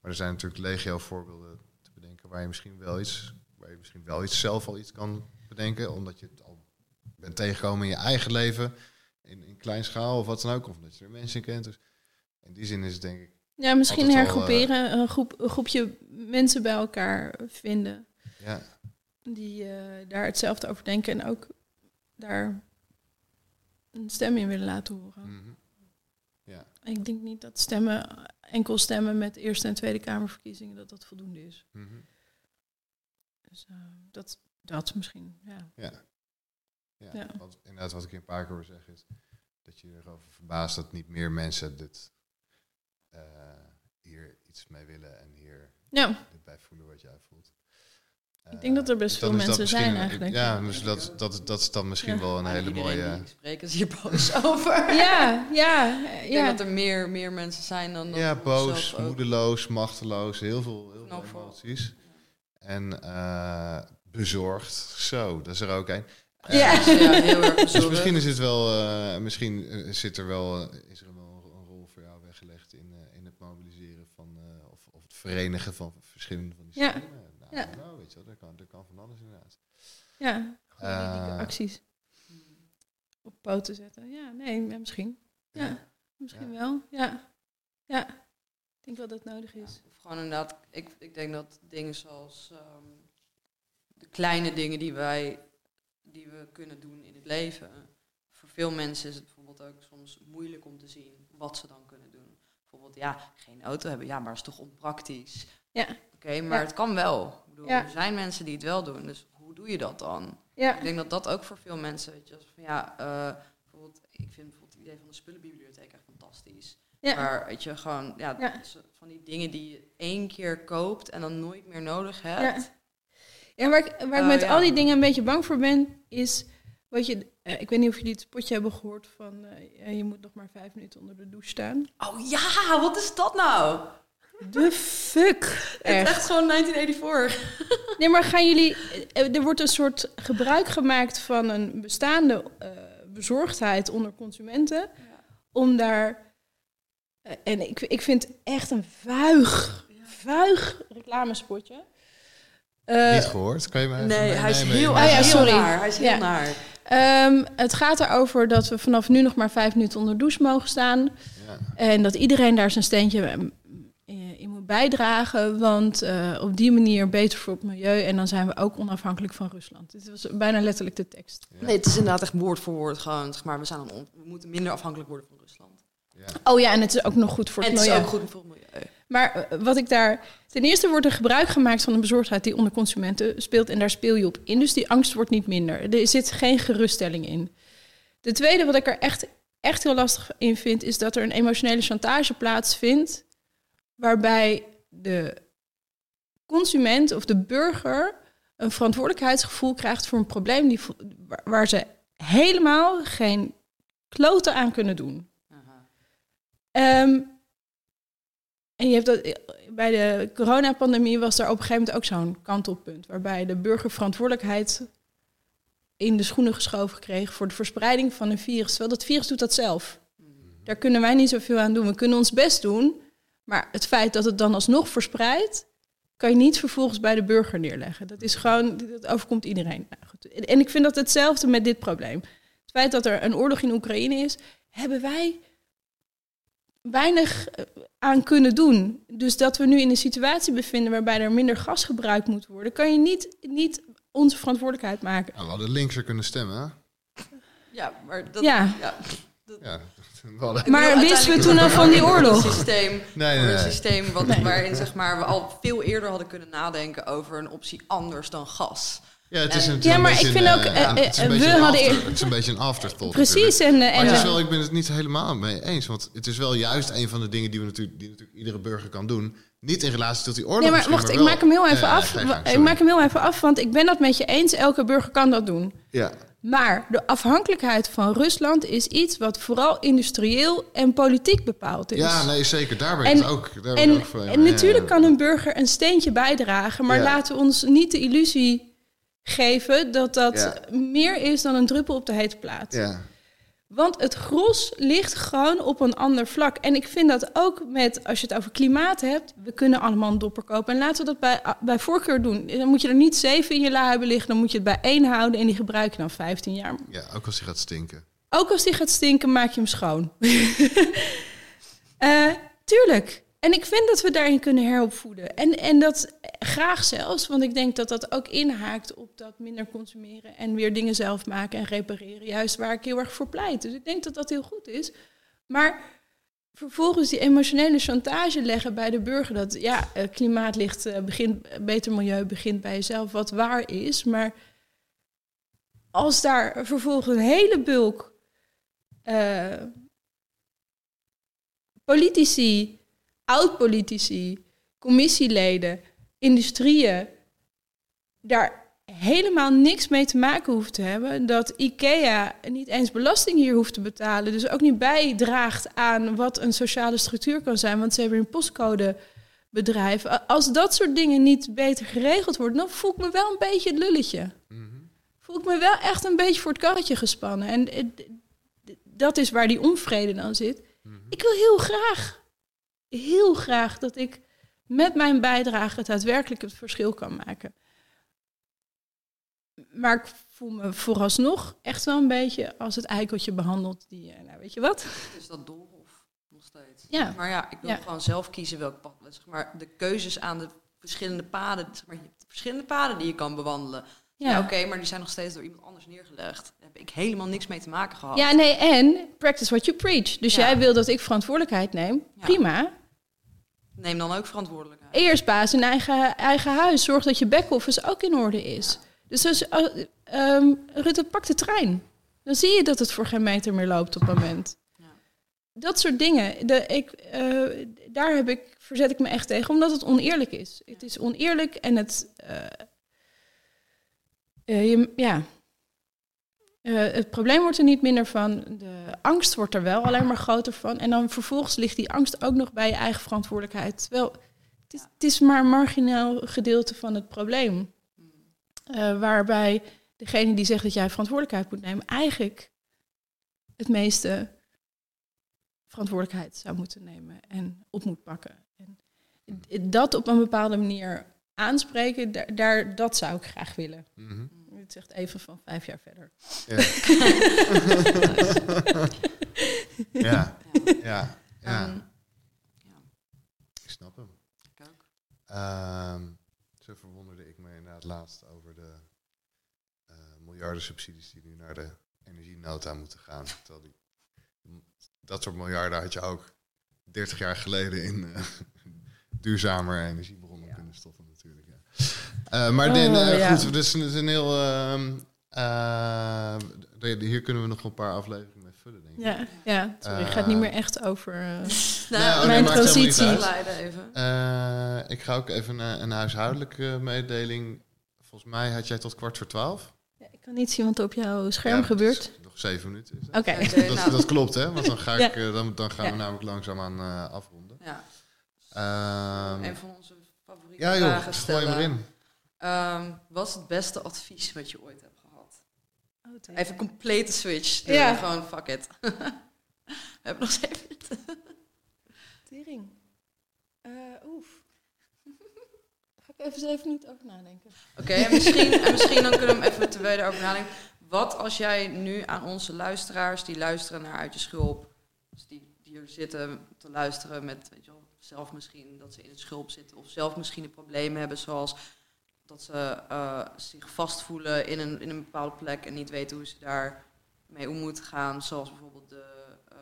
Maar er zijn natuurlijk legio voorbeelden te bedenken waar je misschien wel iets, waar je misschien wel iets zelf al iets kan bedenken, omdat je het al bent tegengekomen in je eigen leven, in, in kleinschaal of wat dan ook, of dat je er mensen kent. Dus in die zin is het denk ik Ja, misschien Altijd al, hergroeperen, een, groep, een groepje mensen bij elkaar vinden ja, die eh, daar hetzelfde over denken en ook daar een stem in willen laten horen. mhm. ja. Ik denk niet dat stemmen, enkel stemmen met Eerste en Tweede Kamerverkiezingen, dat dat voldoende is. mhm. Dus eh, dat, dat misschien, ja. Ja. Ja, Ja. Wat, inderdaad, wat ik een paar keer hoor zeggen is dat je erover verbaast dat niet meer mensen dit, eh, hier iets mee willen en hier Ja, bij voelen wat jij voelt. Ik denk dat er best dan veel mensen zijn eigenlijk. Ja, dus dat, dat, dat is dan misschien Ja. wel een hele mooie... is hier boos over. ja, ja. Ik denk ja. dat er meer, meer mensen zijn dan... dan Ja, boos, zelf ook. moedeloos, machteloos, heel veel, heel veel emoties. En eh, bezorgd, zo, dat is er ook een. Ja. Ja, heel erg Dus misschien is het wel, eh, misschien eh, zit er wel, eh, is er wel een rol voor jou weggelegd in, eh, in het mobiliseren van, eh, of, of het verenigen van verschillende van die Ja. stemmen. Nou, Ja. nou, weet je wel, dat kan, dat kan van alles inderdaad. Ja, goede Eh, acties op poten zetten. Ja, nee, misschien. Ja, misschien Ja. wel. Ja, ja. Ik denk wel dat het nodig is. Of gewoon inderdaad, ik, ik denk dat dingen zoals ehm, de kleine dingen die wij die we kunnen doen in het leven. Voor veel mensen is het bijvoorbeeld ook soms moeilijk om te zien wat ze dan. Bijvoorbeeld ja, geen auto hebben. Ja, maar dat is toch onpraktisch. Ja. Oké, maar Ja. het kan wel. Ik bedoel, Ja. Er zijn mensen die het wel doen, dus hoe doe je dat dan? Ja. Ik denk dat dat ook voor veel mensen, weet je, als van ja, eh, bijvoorbeeld, ik vind bijvoorbeeld het idee van de spullenbibliotheek echt fantastisch. Ja. Maar weet je, gewoon, ja, Ja. zo- van die dingen die je één keer koopt en dan nooit meer nodig hebt. Ja. Ja, waar ik, waar ik Oh, met ja. al die dingen een beetje bang voor ben, is wat je. Eh, ik weet niet of jullie het spotje hebben gehoord van eh, ja, je moet nog maar vijf minuten onder de douche staan. Oh ja, wat is dat nou? De fuck. Het is Echt. gewoon 1984. Nee, maar gaan jullie. eh, Er wordt een soort gebruik gemaakt van een bestaande eh, bezorgdheid onder consumenten. Om daar. eh, en ik, ik vind echt een vuig, vuig reclamespotje. Eh, Niet gehoord? Kan je Nee, hij is heel, Ah, hij is ja, heel sorry. naar. Hij is heel Ja. naar. Ehm, het gaat erover dat we vanaf nu nog maar vijf minuten onder de douche mogen staan. Ja. En dat iedereen daar zijn steentje ehm, eh, in moet bijdragen. Want eh, op die manier beter voor het milieu. En dan zijn we ook onafhankelijk van Rusland. Dit was bijna letterlijk de tekst. Ja. Nee, het is inderdaad echt woord voor woord gewoon, zeg maar, we, zijn we moeten minder afhankelijk worden van Rusland. Ja. Oh ja, en het is ook nog goed voor en het het is ook goed voor het milieu. Maar eh, wat ik daar. Ten eerste wordt er gebruik gemaakt van een bezorgdheid die onder consumenten speelt. En daar speel je op in. Dus die angst wordt niet minder. Er zit geen geruststelling in. De tweede, wat ik er echt, echt heel lastig in vind, is dat er een emotionele chantage plaatsvindt. Waarbij de consument of de burger een verantwoordelijkheidsgevoel krijgt voor een probleem die, waar ze helemaal geen kloten aan kunnen doen. Aha. Ehm, en je hebt dat, bij de coronapandemie was er op een gegeven moment ook zo'n kantelpunt. Waarbij de burger verantwoordelijkheid in de schoenen geschoven kreeg voor de verspreiding van een virus. Terwijl dat virus doet dat zelf. Daar kunnen wij niet zoveel aan doen. We kunnen ons best doen. Maar het feit dat het dan alsnog verspreidt, kan je niet vervolgens bij de burger neerleggen. Dat is gewoon, dat overkomt iedereen. Nou, goed. En- En ik vind dat hetzelfde met dit probleem. Het feit dat er een oorlog in Oekraïne is, hebben wij weinig eh, aan kunnen doen. Dus dat we nu in een situatie bevinden waarbij er minder gas gebruikt moet worden, kan je niet, niet onze verantwoordelijkheid maken. Nou, we hadden linkser kunnen stemmen. hè? Ja, maar dat... Ja. ja. Ja, we hadden... Ik Maar wisten we toen al van die voor een oorlog? systeem, Nee, een systeem wat, Nee. waarin zeg maar, we al veel eerder hadden kunnen nadenken over een optie anders dan gas. Ja, het is Ja, een, Ja, maar ik vind ook, eh, eh, het is een eh, beetje we een hadden after- Het is een beetje een afterthought. Precies. En, eh, Maar en het is eh, wel, ik ben het niet helemaal mee eens. Want het is wel juist een van de dingen die, we natuurlijk, die natuurlijk iedere burger kan doen. Niet in relatie tot die oorlog. Nee, maar wacht, ik maak hem heel even af. gang, ik maak hem heel even af, want ik ben dat met je eens. Elke burger kan dat doen. Ja, Maar de afhankelijkheid van Rusland is iets wat vooral industrieel en politiek bepaald is. ja, nee, zeker. Daar ben ik En- het ook, daar ben ik En, ook voor. en Ja, natuurlijk ja. kan een burger een steentje bijdragen, maar laten we ons niet de illusie geven dat dat Ja. meer is dan een druppel op de hete plaat. Ja. Want het gros ligt gewoon op een ander vlak. En ik vind dat ook met, als je het over klimaat hebt, we kunnen allemaal een dopper kopen. En laten we dat bij, bij voorkeur doen. Dan moet je er niet zeven in je la hebben liggen, dan moet je het bij één houden en die gebruik je dan 15 jaar. ja, ook als hij gaat stinken. Ook als die gaat stinken, maak je hem schoon. Eh, tuurlijk. En ik vind dat we daarin kunnen heropvoeden. En, en dat graag zelfs, want ik denk dat dat ook inhaakt op dat minder consumeren en weer dingen zelf maken en repareren. Juist waar ik heel erg voor pleit. Dus ik denk dat dat heel goed is. Maar vervolgens die emotionele chantage leggen bij de burger. Dat ja, eh, klimaat ligt, eh, begint, beter milieu begint bij jezelf, wat waar is. Maar als daar vervolgens een hele bulk eh, politici, oud-politici, commissieleden, industrieën daar helemaal niks mee te maken hoeft te hebben. Dat IKEA niet eens belasting hier hoeft te betalen. Dus ook niet bijdraagt aan wat een sociale structuur kan zijn. Want ze hebben een postcodebedrijf. Als dat soort dingen niet beter geregeld worden, dan voel ik me wel een beetje het lulletje. Voel ik me wel echt een beetje voor het karretje gespannen. En eh, dat is waar die onvrede dan zit. Ik wil heel graag, heel graag dat ik met mijn bijdrage het daadwerkelijk het verschil kan maken. Maar ik voel me vooralsnog echt wel een beetje als het eikeltje behandeld. Die, eh, nou weet je wat? Is dat doolhof nog steeds? Ja. Maar ja, ik wil Ja. gewoon zelf kiezen welk pad. Zeg maar, de keuzes aan de verschillende paden, zeg maar, je hebt verschillende paden die je kan bewandelen. Ja, Ja. oké, maar die zijn nog steeds door iemand anders neergelegd. Daar heb ik helemaal niks mee te maken gehad. Ja, nee, en practice what you preach. Dus Ja. jij wil dat ik verantwoordelijkheid neem. Ja. Prima. Neem dan ook verantwoordelijkheid. Eerst baas in eigen, eigen huis. Zorg dat je back-office ook in orde is. Dus als, eh, ehm, Rutte, pak de trein. Dan zie je dat het voor geen meter meer loopt op het moment. Ja. Dat soort dingen. De, ik, eh, daar heb ik, verzet ik me echt tegen, omdat het oneerlijk is. Het is oneerlijk en het... eh, eh, je, ja. Eh, het probleem wordt er niet minder van. De angst wordt er wel alleen maar groter van. En dan vervolgens ligt die angst ook nog bij je eigen verantwoordelijkheid. Terwijl het is, het is maar een marginaal gedeelte van het probleem. Eh, waarbij degene die zegt dat jij verantwoordelijkheid moet nemen, eigenlijk het meeste verantwoordelijkheid zou moeten nemen en op moet pakken. En dat op een bepaalde manier aanspreken, daar, daar, dat zou ik graag willen. Mhm. Het zegt even van vijf jaar verder. Ja. ja. Ja. Ja. Ehm, Ik snap hem. ik ook. Ehm, zo verwonderde ik me inderdaad laatst over de eh miljarden subsidies die nu naar de energienota moeten gaan. Terwijl die, dat soort miljarden had je ook 30 jaar geleden in eh, duurzamer energiebronnen kunnen stoppen natuurlijk. Ja. Eh, maar Oh, eh, ja. goed, dus het is een heel... ehm, eh, hier kunnen we nog een paar afleveringen mee vullen, denk ik. Ja, ja sorry, het gaat niet meer echt over... eh, Nou, mijn transitie. even. Eh, ik ga ook even een, een huishoudelijke mededeling. Volgens mij had jij tot kwart voor twaalf. ja, ik kan niet zien wat er op jouw scherm Ja, gebeurt. is Nog zeven minuten. Oké. Dat, nou, dat klopt, hè? Want dan, ga ik, Ja. dan, dan gaan we Ja. namelijk langzaamaan eh afronden. ja, Ehm, een van onze ja, joh, vragen stellen. Ehm, wat is het beste advies wat je ooit hebt gehad? Oh, Even een complete switch. doen. Ja. Gewoon fuck it. we hebben nog zeven minuten. Tering. Eh, oef. Ga ik even zeven minuten over nadenken. Oké, en, misschien, en misschien dan kunnen we hem even terwijl je erover nadenkt. Wat als jij nu aan onze luisteraars die luisteren naar Uit je Schulp, dus die, die hier zitten te luisteren met, weet je wel, zelf misschien dat ze in het schulp zitten of zelf misschien een probleem hebben zoals dat ze eh, zich vastvoelen in een, in een bepaalde plek en niet weten hoe ze daar mee om moeten gaan, zoals bijvoorbeeld de eh,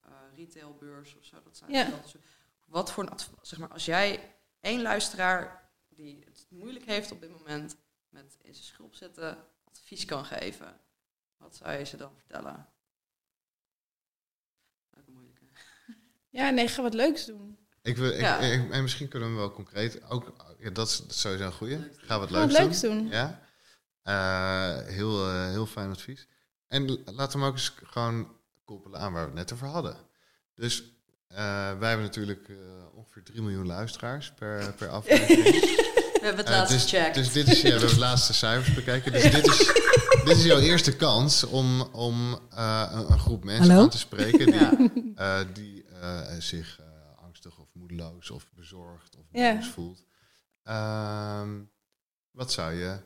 eh, retailbeurs of zo. Dat zijn Ja. dat soort- Wat voor een zeg maar, als jij één luisteraar die het moeilijk heeft op dit moment met in zijn schulp zitten, advies kan geven, wat zou je ze dan vertellen? Ja, nee, ga wat leuks doen. Ik wil, ik, Ja. ik- en misschien kunnen we hem wel concreet. Ook, ja, dat, is, sowieso een goeie. Ga wat Ga wat leuks doen. Ja. Eh, heel, eh, heel fijn advies. En l- laat hem ook eens gewoon koppelen aan waar we het net over hadden. Dus eh, wij hebben natuurlijk eh, ongeveer 3 miljoen luisteraars per, per aflevering. We hebben het Eh, laatst dus, gecheckt. dus dit is, ja, we hebben de laatste cijfers bekeken. Dus dit is, dit is jouw eerste kans om, om eh, een, een groep mensen Hallo? aan te spreken die, Ja. eh, die eh, zich moedeloos of bezorgd of Ja. boos voelt. Ehm, wat zou je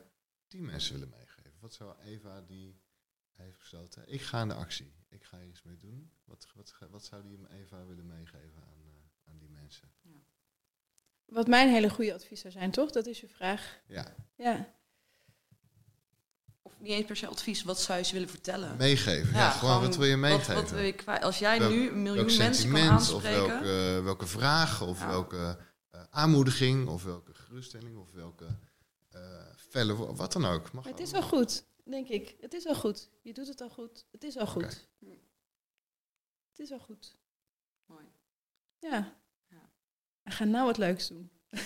die mensen willen meegeven? Wat zou Eva die heeft besloten, ik ga in de actie, ik ga hier iets mee doen. Wat, wat, wat zou die Eva willen meegeven aan, eh, aan die mensen? Wat mijn hele goede advies zou zijn, toch? Dat is je vraag. Ja, Ja. Of niet eens per se advies, wat zou je ze willen vertellen? meegeven. Ja, gewoon, wat wil je meegeven? Wat, wat wil je kwijt? Als jij Welk- nu een miljoen welk mensen kan sentiment of aanspreken, welke, welke vraag of Ja. welke eh, aanmoediging of welke geruststelling of welke eh felle wat dan ook. Mag Maar het is wel goed, denk ik. Het is al goed. Je doet het al goed. Het is al goed. Het is al goed. Mooi. Ja. Ja. We gaan nou wat leuks doen.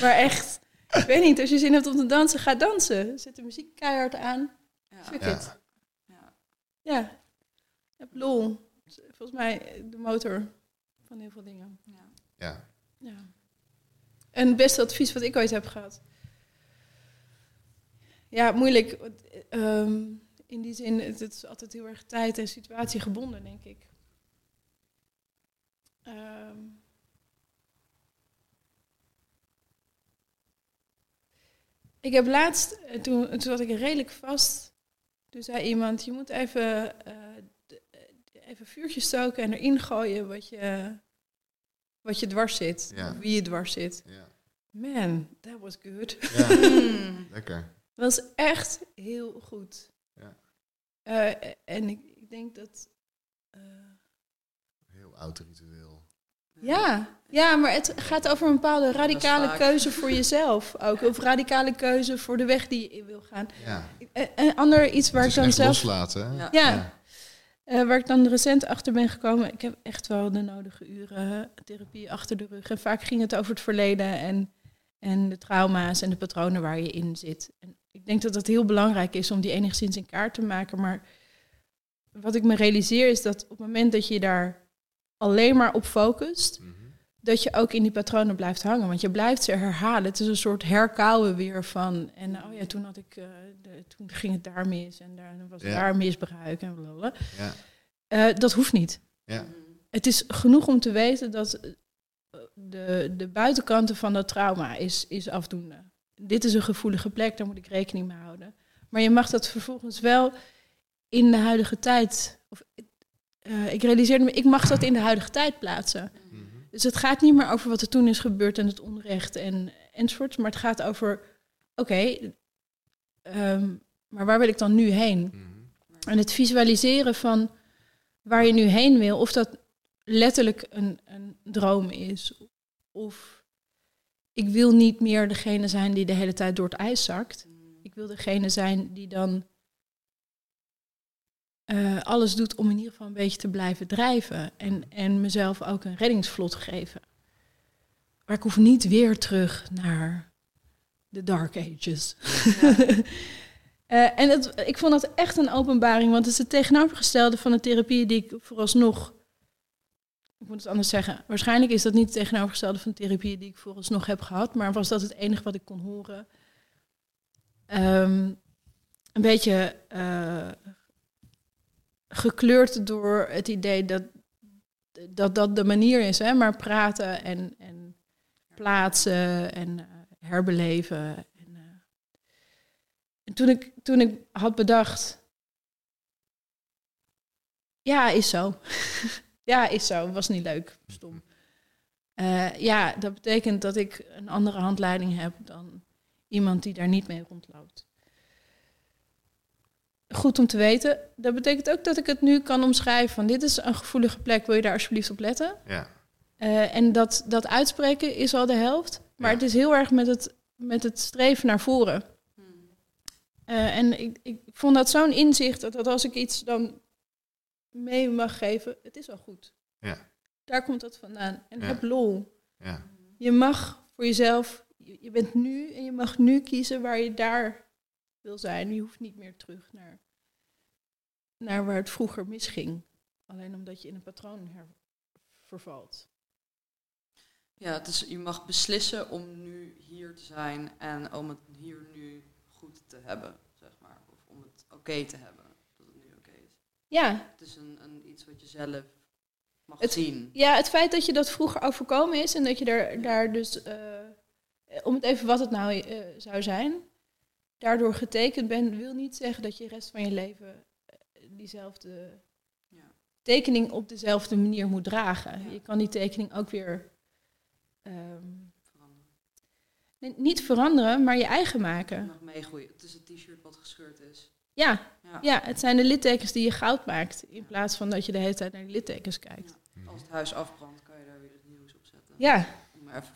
maar echt, ik weet niet, als je zin hebt om te dansen, ga dansen. Zet de muziek keihard aan. Ja. Fuck Ja. it. Ja. Ja. Heb lol. Volgens mij de motor van heel veel dingen. Ja. Ja. Ja. En het beste advies wat ik ooit heb gehad. Ja, moeilijk. ehm, in die zin, het, het is altijd heel erg tijd en situatie gebonden, denk ik. Ehm, ik heb laatst, eh, toen, toen zat ik redelijk vast. Toen zei iemand, je moet even, eh, de- eh, even vuurtje stoken en erin gooien wat je, wat je dwars zit. Ja. Wie je dwars zit. Ja. Man, that was good. Ja, Mm. lekker. Dat was echt heel goed. Ja. Eh, en ik, ik denk dat... eh, Heel oud ritueel. Ja. ja, maar het gaat over een bepaalde radicale vaak. keuze voor jezelf ook. Of radicale keuze voor de weg die je in wil gaan. Ja, Eh, Een ander iets waar ik dan zelf... loslaten. hè? Ja. Ja, eh, waar ik dan recent achter ben gekomen. Ik heb echt wel de nodige uren eh, therapie achter de rug. En vaak ging het over het verleden en, en de trauma's en de patronen waar je in zit. En ik denk dat het heel belangrijk is om die enigszins in kaart te maken. Maar wat ik me realiseer is dat op het moment dat je daar alleen maar op focust, Mhm. dat je ook in die patronen blijft hangen. Want je blijft ze herhalen. Het is een soort herkauwen weer van. En oh ja, toen had ik, eh, de, toen ging het daar mis en daar was Ja. daar misbruik en blablabla. Ja, Eh, dat hoeft niet. ja. Het is genoeg om te weten dat eh, de, de buitenkanten van dat trauma is, is afdoende. Dit is een gevoelige plek, daar moet ik rekening mee houden. Maar je mag dat vervolgens wel in de huidige tijd. Of, eh, ik realiseerde me, ik mag dat in de huidige tijd plaatsen. Mhm. Dus het gaat niet meer over wat er toen is gebeurd en het onrecht en enzovoort. Maar het gaat over, oké, ehm, maar waar wil ik dan nu heen? Mhm. En het visualiseren van waar je nu heen wil, of dat letterlijk een, een droom is, of ik wil niet meer degene zijn die de hele tijd door het ijs zakt. Ik wil degene zijn die dan eh, alles doet om in ieder geval een beetje te blijven drijven en, en mezelf ook een reddingsvlot geven. Maar ik hoef niet weer terug naar de Dark Ages. Eh, en het, ik vond dat echt een openbaring, want het is het tegenovergestelde van de therapie die ik vooralsnog. Ik moet het anders zeggen. Waarschijnlijk is dat niet het tegenovergestelde van de therapie die ik vooralsnog heb gehad, maar was dat het enige wat ik kon horen. Ehm, een beetje eh, gekleurd door het idee dat dat, dat de manier is, hè? maar praten en, en plaatsen en eh, herbeleven. En, eh, en toen, ik, toen ik had bedacht, ja, is zo. ja, is zo. Was niet leuk. Stom. Eh, ja, dat betekent dat ik een andere handleiding heb dan iemand die daar niet mee rondloopt. Goed om te weten. Dat betekent ook dat ik het nu kan omschrijven van dit is een gevoelige plek, wil je daar alsjeblieft op letten? Ja. Eh, en dat, dat uitspreken is al de helft. Maar Ja. het is heel erg met het, met het streven naar voren. Eh, en ik, ik vond dat zo'n inzicht dat, dat als ik iets dan mee mag geven, het is al goed. Ja. Daar komt dat vandaan. En Ja. heb lol. Ja. Je mag voor jezelf, je, je bent nu en je mag nu kiezen waar je daar wil zijn. Je hoeft niet meer terug naar, naar waar het vroeger misging. Alleen omdat je in een patroon vervalt. Ja, het is, je mag beslissen om nu hier te zijn en om het hier nu goed te hebben, zeg maar. Of om het oké te hebben, dat het nu oké is. Ja, Het is een, een, iets wat je zelf mag Het- zien. Ja, het feit dat je dat vroeger overkomen is en dat je daar, daar dus, eh, om het even wat het nou eh, zou zijn, daardoor getekend bent, wil niet zeggen dat je de rest van je leven eh, diezelfde Ja. tekening op dezelfde manier moet dragen. Ja. Je kan die tekening ook weer ehm, Veranderen. nee, niet veranderen, maar je eigen maken. mag meegroeien. Het is een t-shirt wat gescheurd is. Ja, Ja. ja, het zijn de littekens die je goud maakt, in plaats van dat je de hele tijd naar die littekens kijkt. Als het huis afbrandt, kan je daar weer het nieuws op zetten. Ja, Om maar even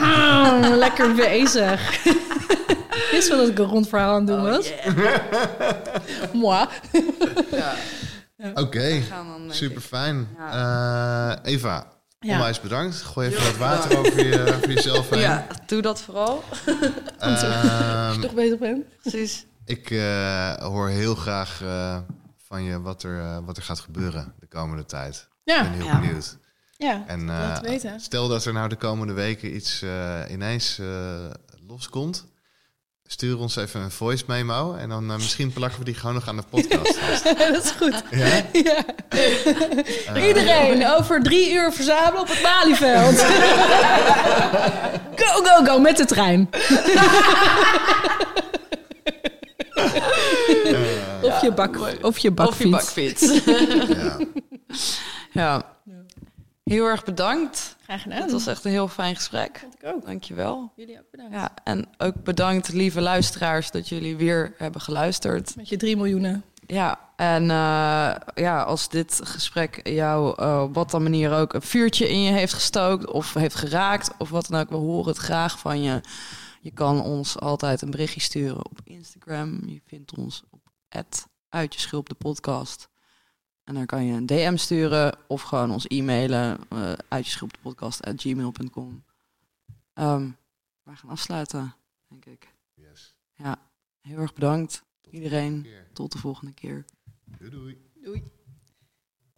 lekker bezig. Wist wel dat ik een rond verhaal aan het doen Oh, was. yeah. Moi. ja, Oké, super ik- fijn. Ja. Eva, Ja. onwijs bedankt. Gooi even wat water over, je, over jezelf heen. Ja, doe dat vooral. Als je Ehm, toch bezig bent. Precies. ik eh, hoor heel graag eh, van je wat er, eh, wat er gaat gebeuren de komende tijd. Ik Ja, ben heel Ja. benieuwd. Ja. En eh, weten. stel dat er nou de komende weken iets eh, ineens eh, loskomt. Stuur ons even een voice memo en dan misschien plakken we die gewoon nog aan de podcast vast. dat is goed. Ja? Ja. Iedereen over drie uur verzamelen op het Malieveld. go, go, go met de trein. of, je bak, of je Of je bakfiets. bakfiets. ja. ja. Heel erg bedankt. Graag gedaan. Het was echt een heel fijn gesprek. Vond ik ook. Dankjewel. Jullie ook bedankt. Ja, en ook bedankt, lieve luisteraars, dat jullie weer hebben geluisterd. Met je 3 miljoenen. Ja, en eh, ja, als dit gesprek jou eh, op wat dan manier ook een vuurtje in je heeft gestookt of heeft geraakt of wat dan ook, we horen het graag van je. Je kan ons altijd een berichtje sturen op Instagram. Je vindt ons op schulp de podcast. En daar kan je een DM sturen of gewoon ons e-mailen uh, uit je schulp de podcast at gmail.com. Um, wij gaan afsluiten, denk ik. Yes. Ja, heel erg bedankt Tot iedereen. Tot de volgende keer. Doei doei. Doei.